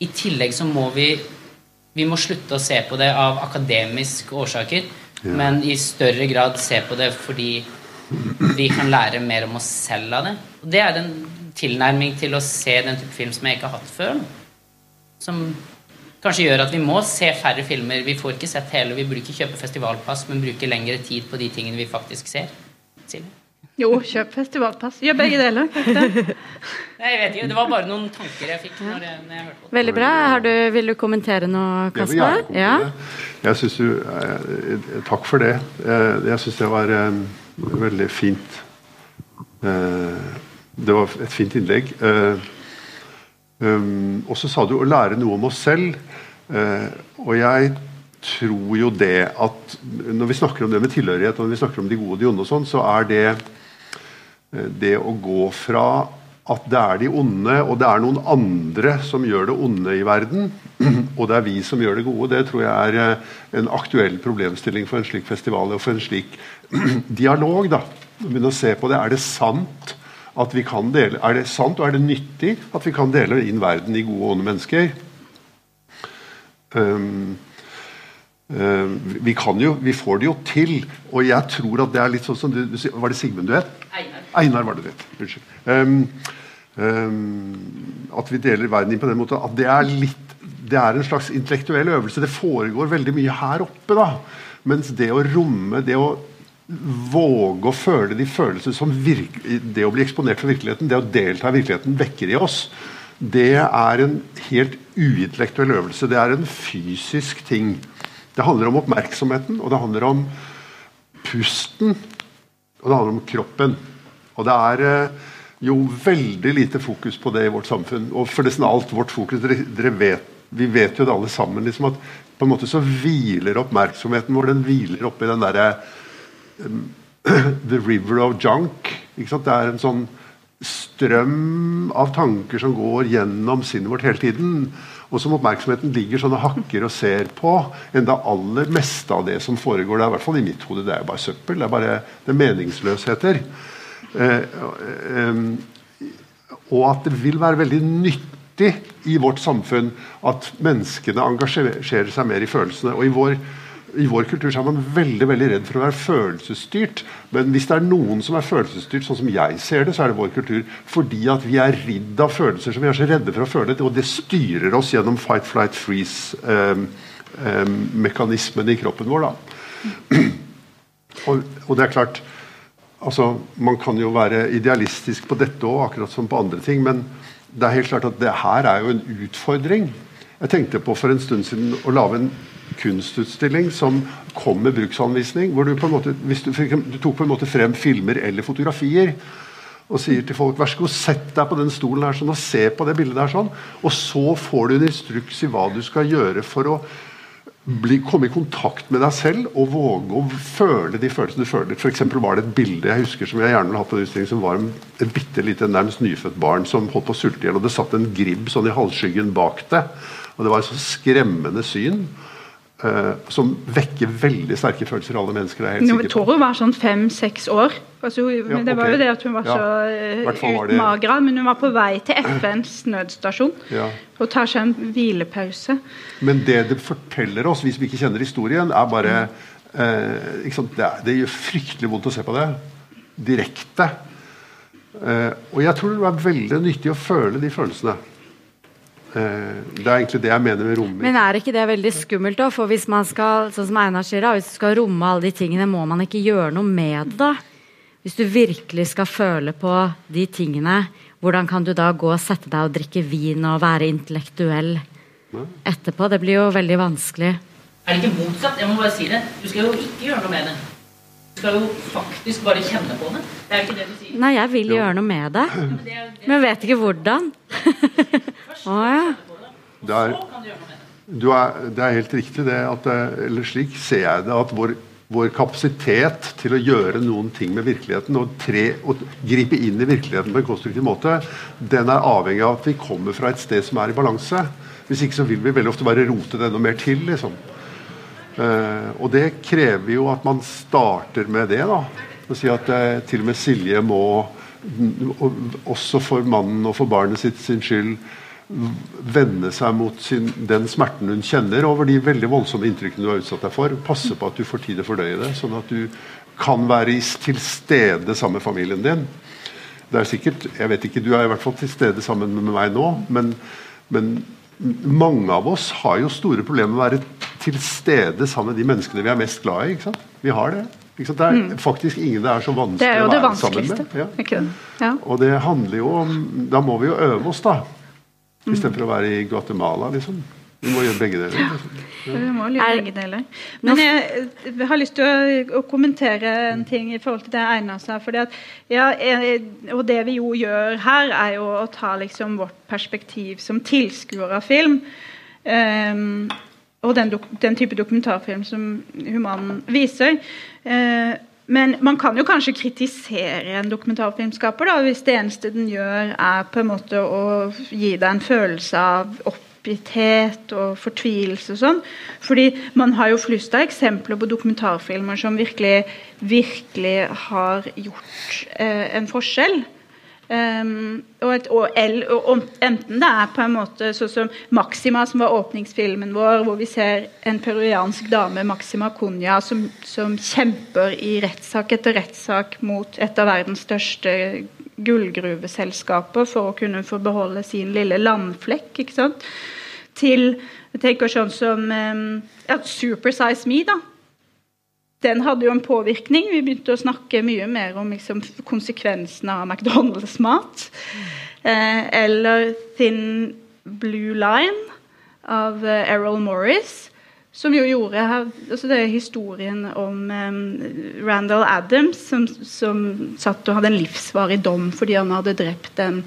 i tillegg så må vi Vi må slutte å se på det av akademiske årsaker. Men i større grad se på det fordi vi kan lære mer om oss selv av det. Og det er en tilnærming til å se den type film som jeg ikke har hatt før. Som kanskje gjør at vi må se færre filmer. Vi får ikke sett hele, vi burde ikke kjøpe festivalpass, men bruke lengre tid på de tingene vi faktisk ser. Silje? Jo, kjøp festivalpass. Gjør begge deler. Nei, jeg vet ikke, Det var bare noen tanker jeg fikk når jeg, når jeg hørte på. Veldig bra. Har du, vil du kommentere noe, Jeg Kasper? kommentere Ja. Jeg synes du, eh, takk for det. Eh, jeg syns det var eh, veldig fint. Eh, det var et fint innlegg. Eh, um, og så sa du å lære noe om oss selv. Eh, og jeg tror jo det at når vi snakker om det med tilhørighet, og når vi snakker om de gode og de onde, og sånn, så er det det å gå fra at det er de onde, og det er noen andre som gjør det onde i verden, og det er vi som gjør det gode, det tror jeg er eh, en aktuell problemstilling for en slik festival og for en slik dialog. da. Begynne å se på det. Er det sant at vi kan dele, er det sant og er det nyttig at vi kan dele inn verden i gode og onde mennesker? Um, Eh, vi kan jo, vi får det jo til. Og jeg tror at det er litt sånn som du, Var det Sigmund du het? Einar. Einar var det det. Unnskyld. Um, um, at vi deler verden inn på den måten. At det er litt Det er en slags intellektuell øvelse. Det foregår veldig mye her oppe. da Mens det å romme, det å våge å føle de følelser som Det å bli eksponert for virkeligheten, det å delta i virkeligheten, vekker i oss. Det er en helt uintellektuell øvelse. Det er en fysisk ting. Det handler om oppmerksomheten, og det handler om pusten, og det handler om kroppen. Og det er eh, jo veldig lite fokus på det i vårt samfunn. Og for nesten alt vårt fokus dere, dere vet, Vi vet jo det alle sammen liksom at på en måte så hviler oppmerksomheten vår den hviler oppi den derre um, The river of junk. Ikke sant? Det er en sånn strøm av tanker som går gjennom sinnet vårt hele tiden. Og som oppmerksomheten ligger sånn og hakker og ser på. Enda aller meste av det som foregår, det er i hvert fall i mitt hode, det er bare søppel. Det er bare det er meningsløsheter. Eh, eh, og at det vil være veldig nyttig i vårt samfunn at menneskene engasjerer seg mer i følelsene. Og i vår, i vår kultur er man veldig veldig redd for å være følelsesstyrt. Men hvis det er noen som er følelsesstyrt, sånn som jeg ser det, så er det vår kultur. Fordi at vi er ridd av følelser som vi er så redde for å føle. Og det styrer oss gjennom fight, flight, freeze-mekanismene i kroppen vår. Og, og det er klart altså, Man kan jo være idealistisk på dette òg, akkurat som på andre ting. Men det er helt klart at det her er jo en utfordring. Jeg tenkte på for en stund siden å lage en kunstutstilling som kom med bruksanvisning. hvor Du på en måte, hvis du, du tok på en måte frem filmer eller fotografier og sier til folk vær så god, sett deg på den stolen her sånn, og se på det bildet der sånn. Og så får du en instruks i hva du skal gjøre for å bli, komme i kontakt med deg selv og våge å føle de følelsene du føler. Eksempel var det et bilde jeg husker som jeg gjerne ville hatt på en utstilling, som var et bitte lite nærmest nyfødt barn som holdt på å sulte i hjel. Og det satt en gribb sånn i halvskyggen bak det. Og det var et så skremmende syn. Eh, som vekker veldig sterke følelser i alle mennesker. Er jeg helt sikker på. Toro var sånn fem-seks år. Altså, hun- men det var jo det at hun var Ja. så var det- utmagra. Men hun var på vei til FNs nødstasjon Ja. og tar seg en hvilepause. Men det det forteller oss, hvis vi ikke kjenner historien, er bare uh? Det, er, det gjør fryktelig vondt å se på det. Direkte. Eh, og jeg tror det er veldig nyttig å føle de følelsene. Eh, det er egentlig det jeg mener med rommet. Men er ikke det veldig skummelt, da? For hvis man skal sånn som Einar sier da, hvis du skal romme alle de tingene, må man ikke gjøre noe med det? da? Hvis du virkelig skal føle på de tingene, hvordan kan du da gå og sette deg og drikke vin og være intellektuell etterpå? Det blir jo veldig vanskelig. Er det ikke motsatt? Jeg må bare si det. Du skal jo ikke gjøre noe med det. Skal jo faktisk bare kjenne på det. Det er ikke det du sier. Nei, jeg vil gjøre noe med det. Men jeg vet ikke hvordan. Å ja. Det er, du er, det er helt riktig det at eh, Eller slik ser jeg det at vår, vår kapasitet til å gjøre noen ting med virkeligheten og, tre, og gripe inn i virkeligheten på en konstruktiv måte, den er avhengig av at vi kommer fra et sted som er i balanse. Hvis ikke så vil vi veldig ofte bare rote det enda mer til. liksom. Eh, og det krever jo at man starter med det. da. Å si at eh, til og med Silje må, også for mannen og for barnet sitt sin skyld, vende seg mot sin, den smerten hun kjenner over de veldig voldsomme inntrykkene du har utsatt deg for. Passe på at du får tid til å fordøye det, sånn at du kan være til stede sammen med familien din. Det er sikkert, jeg vet ikke, Du er i hvert fall til stede sammen med meg nå, men, men mange av oss har jo store problemer med å være til stede sammen med de menneskene vi er mest glad i. ikke sant? Vi har det. Ikke sant? Det er faktisk ingen det er så vanskelig Mm. Er å være sammen med. Ja. Ikke det? Ja. Og det handler jo om Da må vi jo øve oss, da. Mm. Istedenfor å være i Guatemala, liksom. Vi må gjøre begge deler. Liksom. Vi må gjøre Er- begge deler. Men jeg, jeg har lyst til å, å kommentere en ting i forhold til det Einar sa. Fordi at, ja, og det vi jo gjør her, er jo å ta liksom vårt perspektiv som tilskuer av film. ehm, og den, den type dokumentarfilm som Human viser. Eh, men man kan jo kanskje kritisere en dokumentarfilmskaper da, hvis det eneste den gjør, er på en måte å gi deg en følelse av oppgitthet og fortvilelse og sånn. Fordi man har jo flust av eksempler på dokumentarfilmer som virkelig, virkelig har gjort eh, en forskjell. Um, og, et, og, L, og enten det er på en måte sånn som Maxima, som var åpningsfilmen vår, hvor vi ser en peruansk dame, Maxima Cunha, som, som kjemper i rettssak etter rettssak mot et av verdens største gullgruveselskaper for å kunne få beholde sin lille landflekk. ikke sant? Til jeg tenker sånn som um, ja, Supersize Me, da den hadde jo en påvirkning. Vi begynte å snakke mye mer om liksom, konsekvensene av McDonald's-mat. Eh, eller Thin Blue Line av eh, Errol Morris. Som jo gjorde altså Det er historien om um, Randall Adams, som, som satt og hadde en livsvarig dom fordi han hadde drept en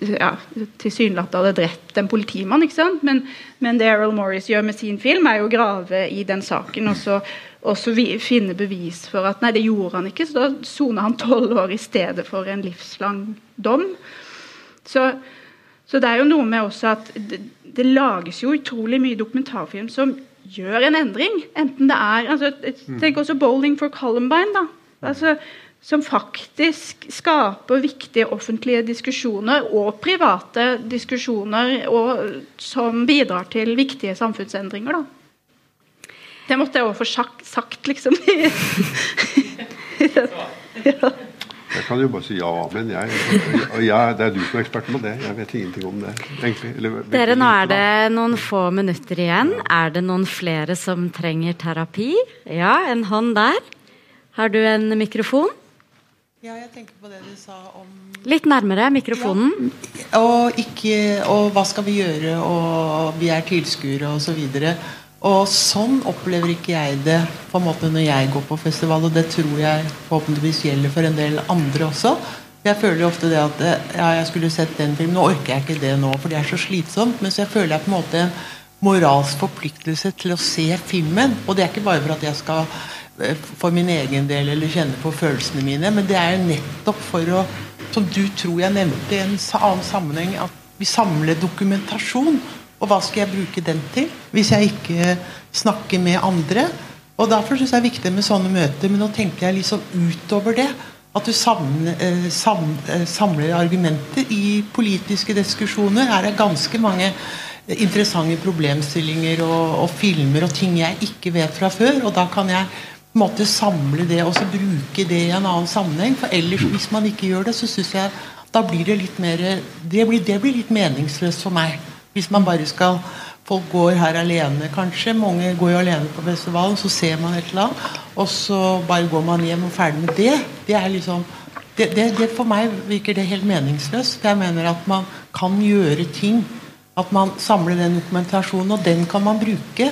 ja, tilsynelatende hadde drept en politimann. ikke sant? Men, men det Errol Morris gjør med sin film, er jo å grave i den saken og så, og så vi, finne bevis for at nei, det gjorde han ikke. Så da soner han tolv år i stedet for en livslang dom. Så, så det er jo noe med også at det, det lages jo utrolig mye dokumentarfilm som gjør en endring. Enten det er altså, Tenk også 'Bowling for Columbine'. da, altså som faktisk skaper viktige offentlige diskusjoner og private diskusjoner, og som bidrar til viktige samfunnsendringer. Da. Det måtte jeg også få sagt, sagt liksom. ja. Jeg kan jo bare si ja, men jeg, og jeg, det er du som er eksperten på det. Jeg vet ingenting om det. egentlig. Eller, Dere, nå er det noen få minutter igjen. Er det noen flere som trenger terapi? Ja, en hånd der. Har du en mikrofon? Ja, jeg tenker på det du sa om Litt nærmere mikrofonen. og, ikke, og hva skal vi gjøre, og vi er tilskuere og så videre. Og sånn opplever ikke jeg det på en måte når jeg går på festival, og det tror jeg forhåpentligvis gjelder for en del andre også. Jeg føler ofte det at ja, jeg skulle sett den filmen, nå orker jeg ikke det nå, for det er så slitsomt. Men så jeg føler jeg på en måte en moralsk forpliktelse til å se filmen. Og det er ikke bare for at jeg skal eh, for min egen del eller kjenne på følelsene mine, men det er jo nettopp for å som du tror jeg nevnte i en annen sammenheng, at vi samler dokumentasjon. Og hva skal jeg bruke den til hvis jeg ikke snakker med andre? Og Derfor syns jeg det er viktig med sånne møter, men nå tenker jeg liksom utover det. At du eh, eh, samler argumenter i politiske diskusjoner. Her er ganske mange interessante problemstillinger og, og filmer og ting jeg ikke vet fra før. Og da kan jeg på en måte samle det og så bruke det i en annen sammenheng. For ellers, hvis man ikke gjør det, så syns jeg da blir det litt mer det blir, det blir litt meningsløst for meg. Hvis man bare skal Folk går her alene, kanskje. Mange går jo alene på festivalen. Så ser man et eller annet, og så bare går man hjem og ferdig med det. Det er liksom det, det, det For meg virker det helt meningsløst. Jeg mener at man kan gjøre ting. At man samler den dokumentasjonen, og den kan man bruke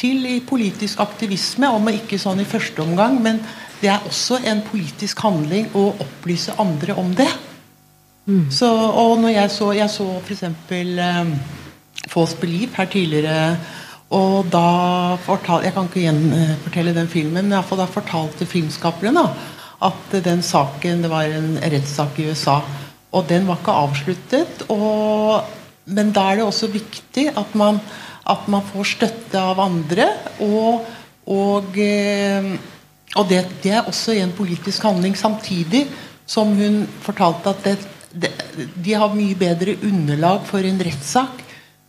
til i politisk aktivisme, om ikke sånn i første omgang, men det er også en politisk handling å opplyse andre om det. Mm. Så, og når jeg så Jeg så f.eks. Um, False Belief her tidligere. Og da fortalte Jeg kan ikke gjenfortelle den filmen, men da fortalte filmskaperen at den saken Det var en rettssak i USA, og den var ikke avsluttet. Og, men da er det også viktig at man, at man får støtte av andre. Og, og, eh, og det, det, er også en politisk handling. Samtidig som hun fortalte at det, de har mye bedre underlag for en rettssak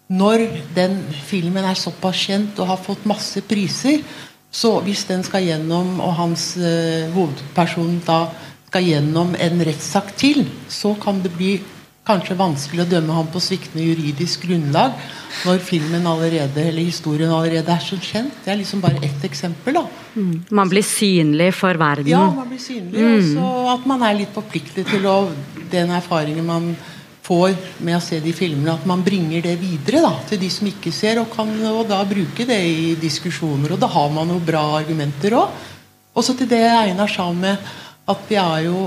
når den filmen er såpass kjent og har fått masse priser, så hvis den skal gjennom, og hans uh, hovedperson da skal gjennom en rettssak til, så kan det bli kanskje vanskelig å dømme ham på sviktende juridisk grunnlag når filmen allerede, eller historien allerede er så kjent. Det er liksom bare ett eksempel. da. Mm. Man blir synlig for verden. Ja, man blir synlig. Mm. Og at man er litt forpliktet til å den erfaringen man får med å se de filmene, at man bringer det videre da, til de som ikke ser, og kan og da bruke det i diskusjoner. Og da har man jo bra argumenter òg. Også til det Einar sa med at vi er jo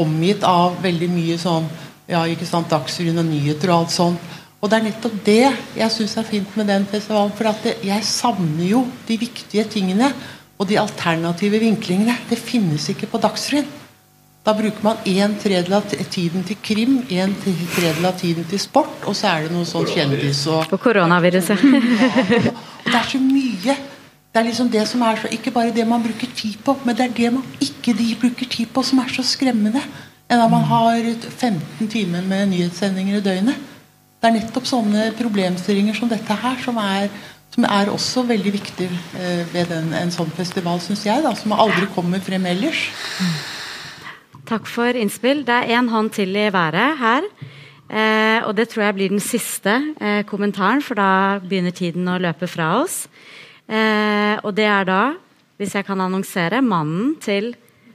omgitt av veldig mye sånn ja, ikke sant, Dagsrevyen og nyheter og alt sånt. Og det er nettopp det jeg syns er fint med den festivalen. For at det, jeg savner jo de viktige tingene og de alternative vinklingene. Det finnes ikke på Dagsrevyen. Da bruker man en tredjedel av tiden til krim, en tredjedel av tiden til sport, og så er det noe sånn kjendis og Og koronaviruset. ja, og det er så mye. Det er liksom det som er så, Ikke bare det man bruker tid på, men det er det man ikke de bruker tid på, som er så skremmende. Enn at man har 15 timer med nyhetssendinger i døgnet. Det er nettopp sånne problemstillinger som dette her som er, som er også veldig viktig eh, ved den, en sånn festival, syns jeg. da, Som aldri kommer frem ellers. Takk for innspill. Det er én hånd til i været her. Eh, og det tror jeg blir den siste eh, kommentaren, for da begynner tiden å løpe fra oss. Eh, og det er da, hvis jeg kan annonsere, mannen til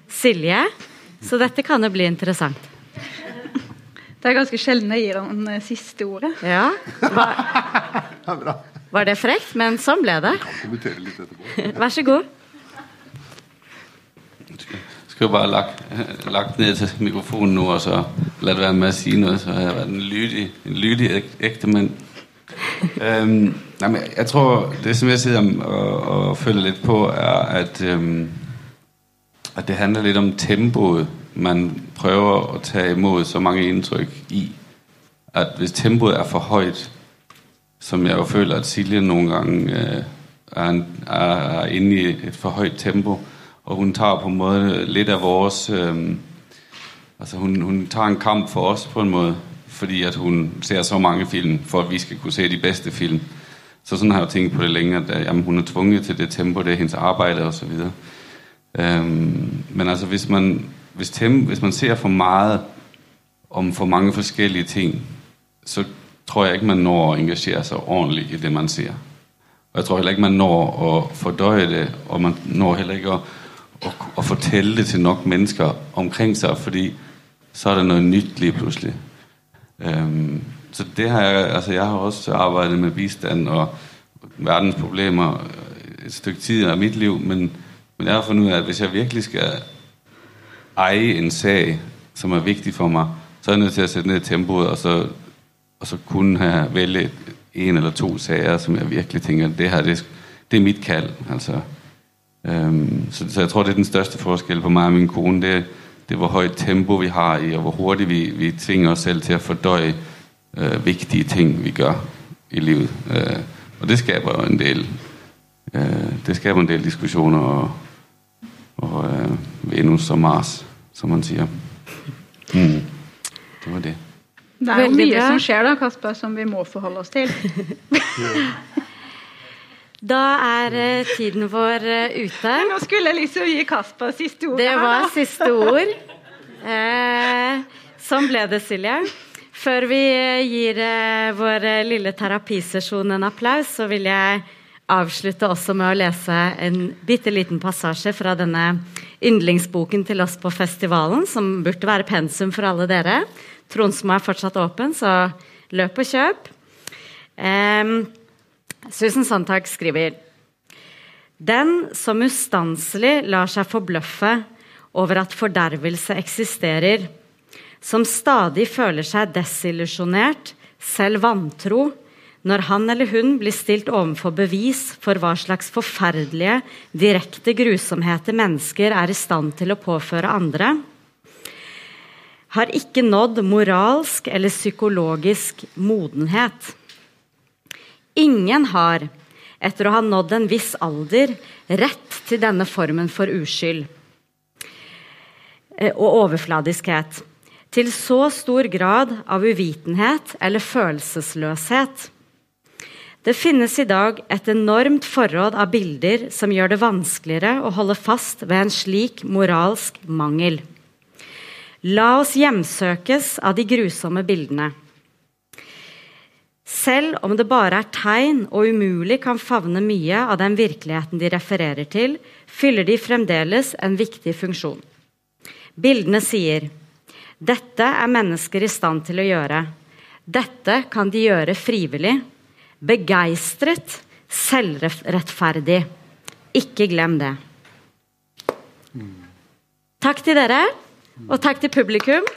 Silje. Så dette kan jo bli interessant. Det er ganske sjelden jeg gir han eh, siste ordet. Ja, var, var det frekt? Men sånn ble det. Vær så god skulle bare lagt, lagt ned til mikrofonen nå og så lade være med å si noe, så har jeg vært en lydig, en lydig ektemann. mand. jamen, jeg tror, det som jeg sidder og, og følger lidt på, er, at, øhm, at det handler lidt om tempoet, man prøver at tage imod så mange indtryk i. At hvis tempoet er for højt, som jeg jo føler, at Silje nogle gange øh, er, er, er inde i et for højt tempo, og hun tager på en måde lidt af vores... Øh, altså hun, hun tager en kamp for os på en måde, fordi at hun ser så mange film, for at vi skal kunne se de bedste film. Så sådan har jeg tænkt på det længe, at jamen, hun er tvunget til det tempo, det er hendes arbejde og så videre. Øhm, men altså hvis man, hvis, tem, hvis man ser for meget om for mange forskellige ting, så tror jeg ikke, man når at engagere sig ordentligt i det, man ser. Og jeg tror heller ikke, man når at fordøje det, og man når heller ikke at at, at fortælle det til nok mennesker omkring sig, fordi så er der noget nyt lige pludselig. Øhm, så det har jeg, altså jeg har også arbeidet med bistand og verdens problemer et stykke tid av mitt liv, men, men jeg har funnet ut at hvis jeg virkelig skal eje en sag, som er viktig for meg, så er jeg nødt til å sætte ned tempoet, og så, og så kunne velge en eller to sager, som jeg virkelig tenker det her, det, det er mitt kald. Altså, Um, så, så jeg tror, det er den største forskel på meg og min kone. Det, det er, hvor høyt tempo vi har i, og hvor hurtig vi, vi tvinger oss selv til å fordøje øh, vigtige ting, vi gør i livet. Øh, og det skaber jo en del, øh, det skaber en del diskussioner og, og øh, Venus og Mars, som man sier. Mm. Det var det. Det er jo mye som skjer da, Kasper, som vi må forholde oss til. Da er uh, tiden vår uh, ute. Nå skulle jeg liksom gi Kasper siste ord. Det var siste ord. Eh, sånn ble det, Silje. Før vi gir vår lille terapisesjon en applaus, så vil jeg avslutte også med å lese en bitte liten passasje fra denne yndlingsboken til oss på festivalen, som burde være pensum for alle dere. Tronsmo er fortsatt åpen, så løp og kjøp. Um, Susan Sontag skriver Den som ustanselig lar seg forbløffe over at fordervelse eksisterer, som stadig føler seg desillusjonert, selv vantro, når han eller hun blir stilt overfor bevis for hva slags forferdelige, direkte grusomheter mennesker er i stand til å påføre andre, har ikke nådd moralsk eller psykologisk modenhet. Ingen har, etter å ha nådd en viss alder, rett til denne formen for uskyld og overfladiskhet. Til så stor grad av uvitenhet eller følelsesløshet. Det finnes i dag et enormt forråd av bilder som gjør det vanskeligere å holde fast ved en slik moralsk mangel. La oss hjemsøkes av de grusomme bildene. Selv om det bare er tegn og umulig kan favne mye av den virkeligheten de refererer til, fyller de fremdeles en viktig funksjon. Bildene sier dette er mennesker i stand til å gjøre. Dette kan de gjøre frivillig. Begeistret, selvrettferdig. Ikke glem det. Takk til dere. Og takk til publikum.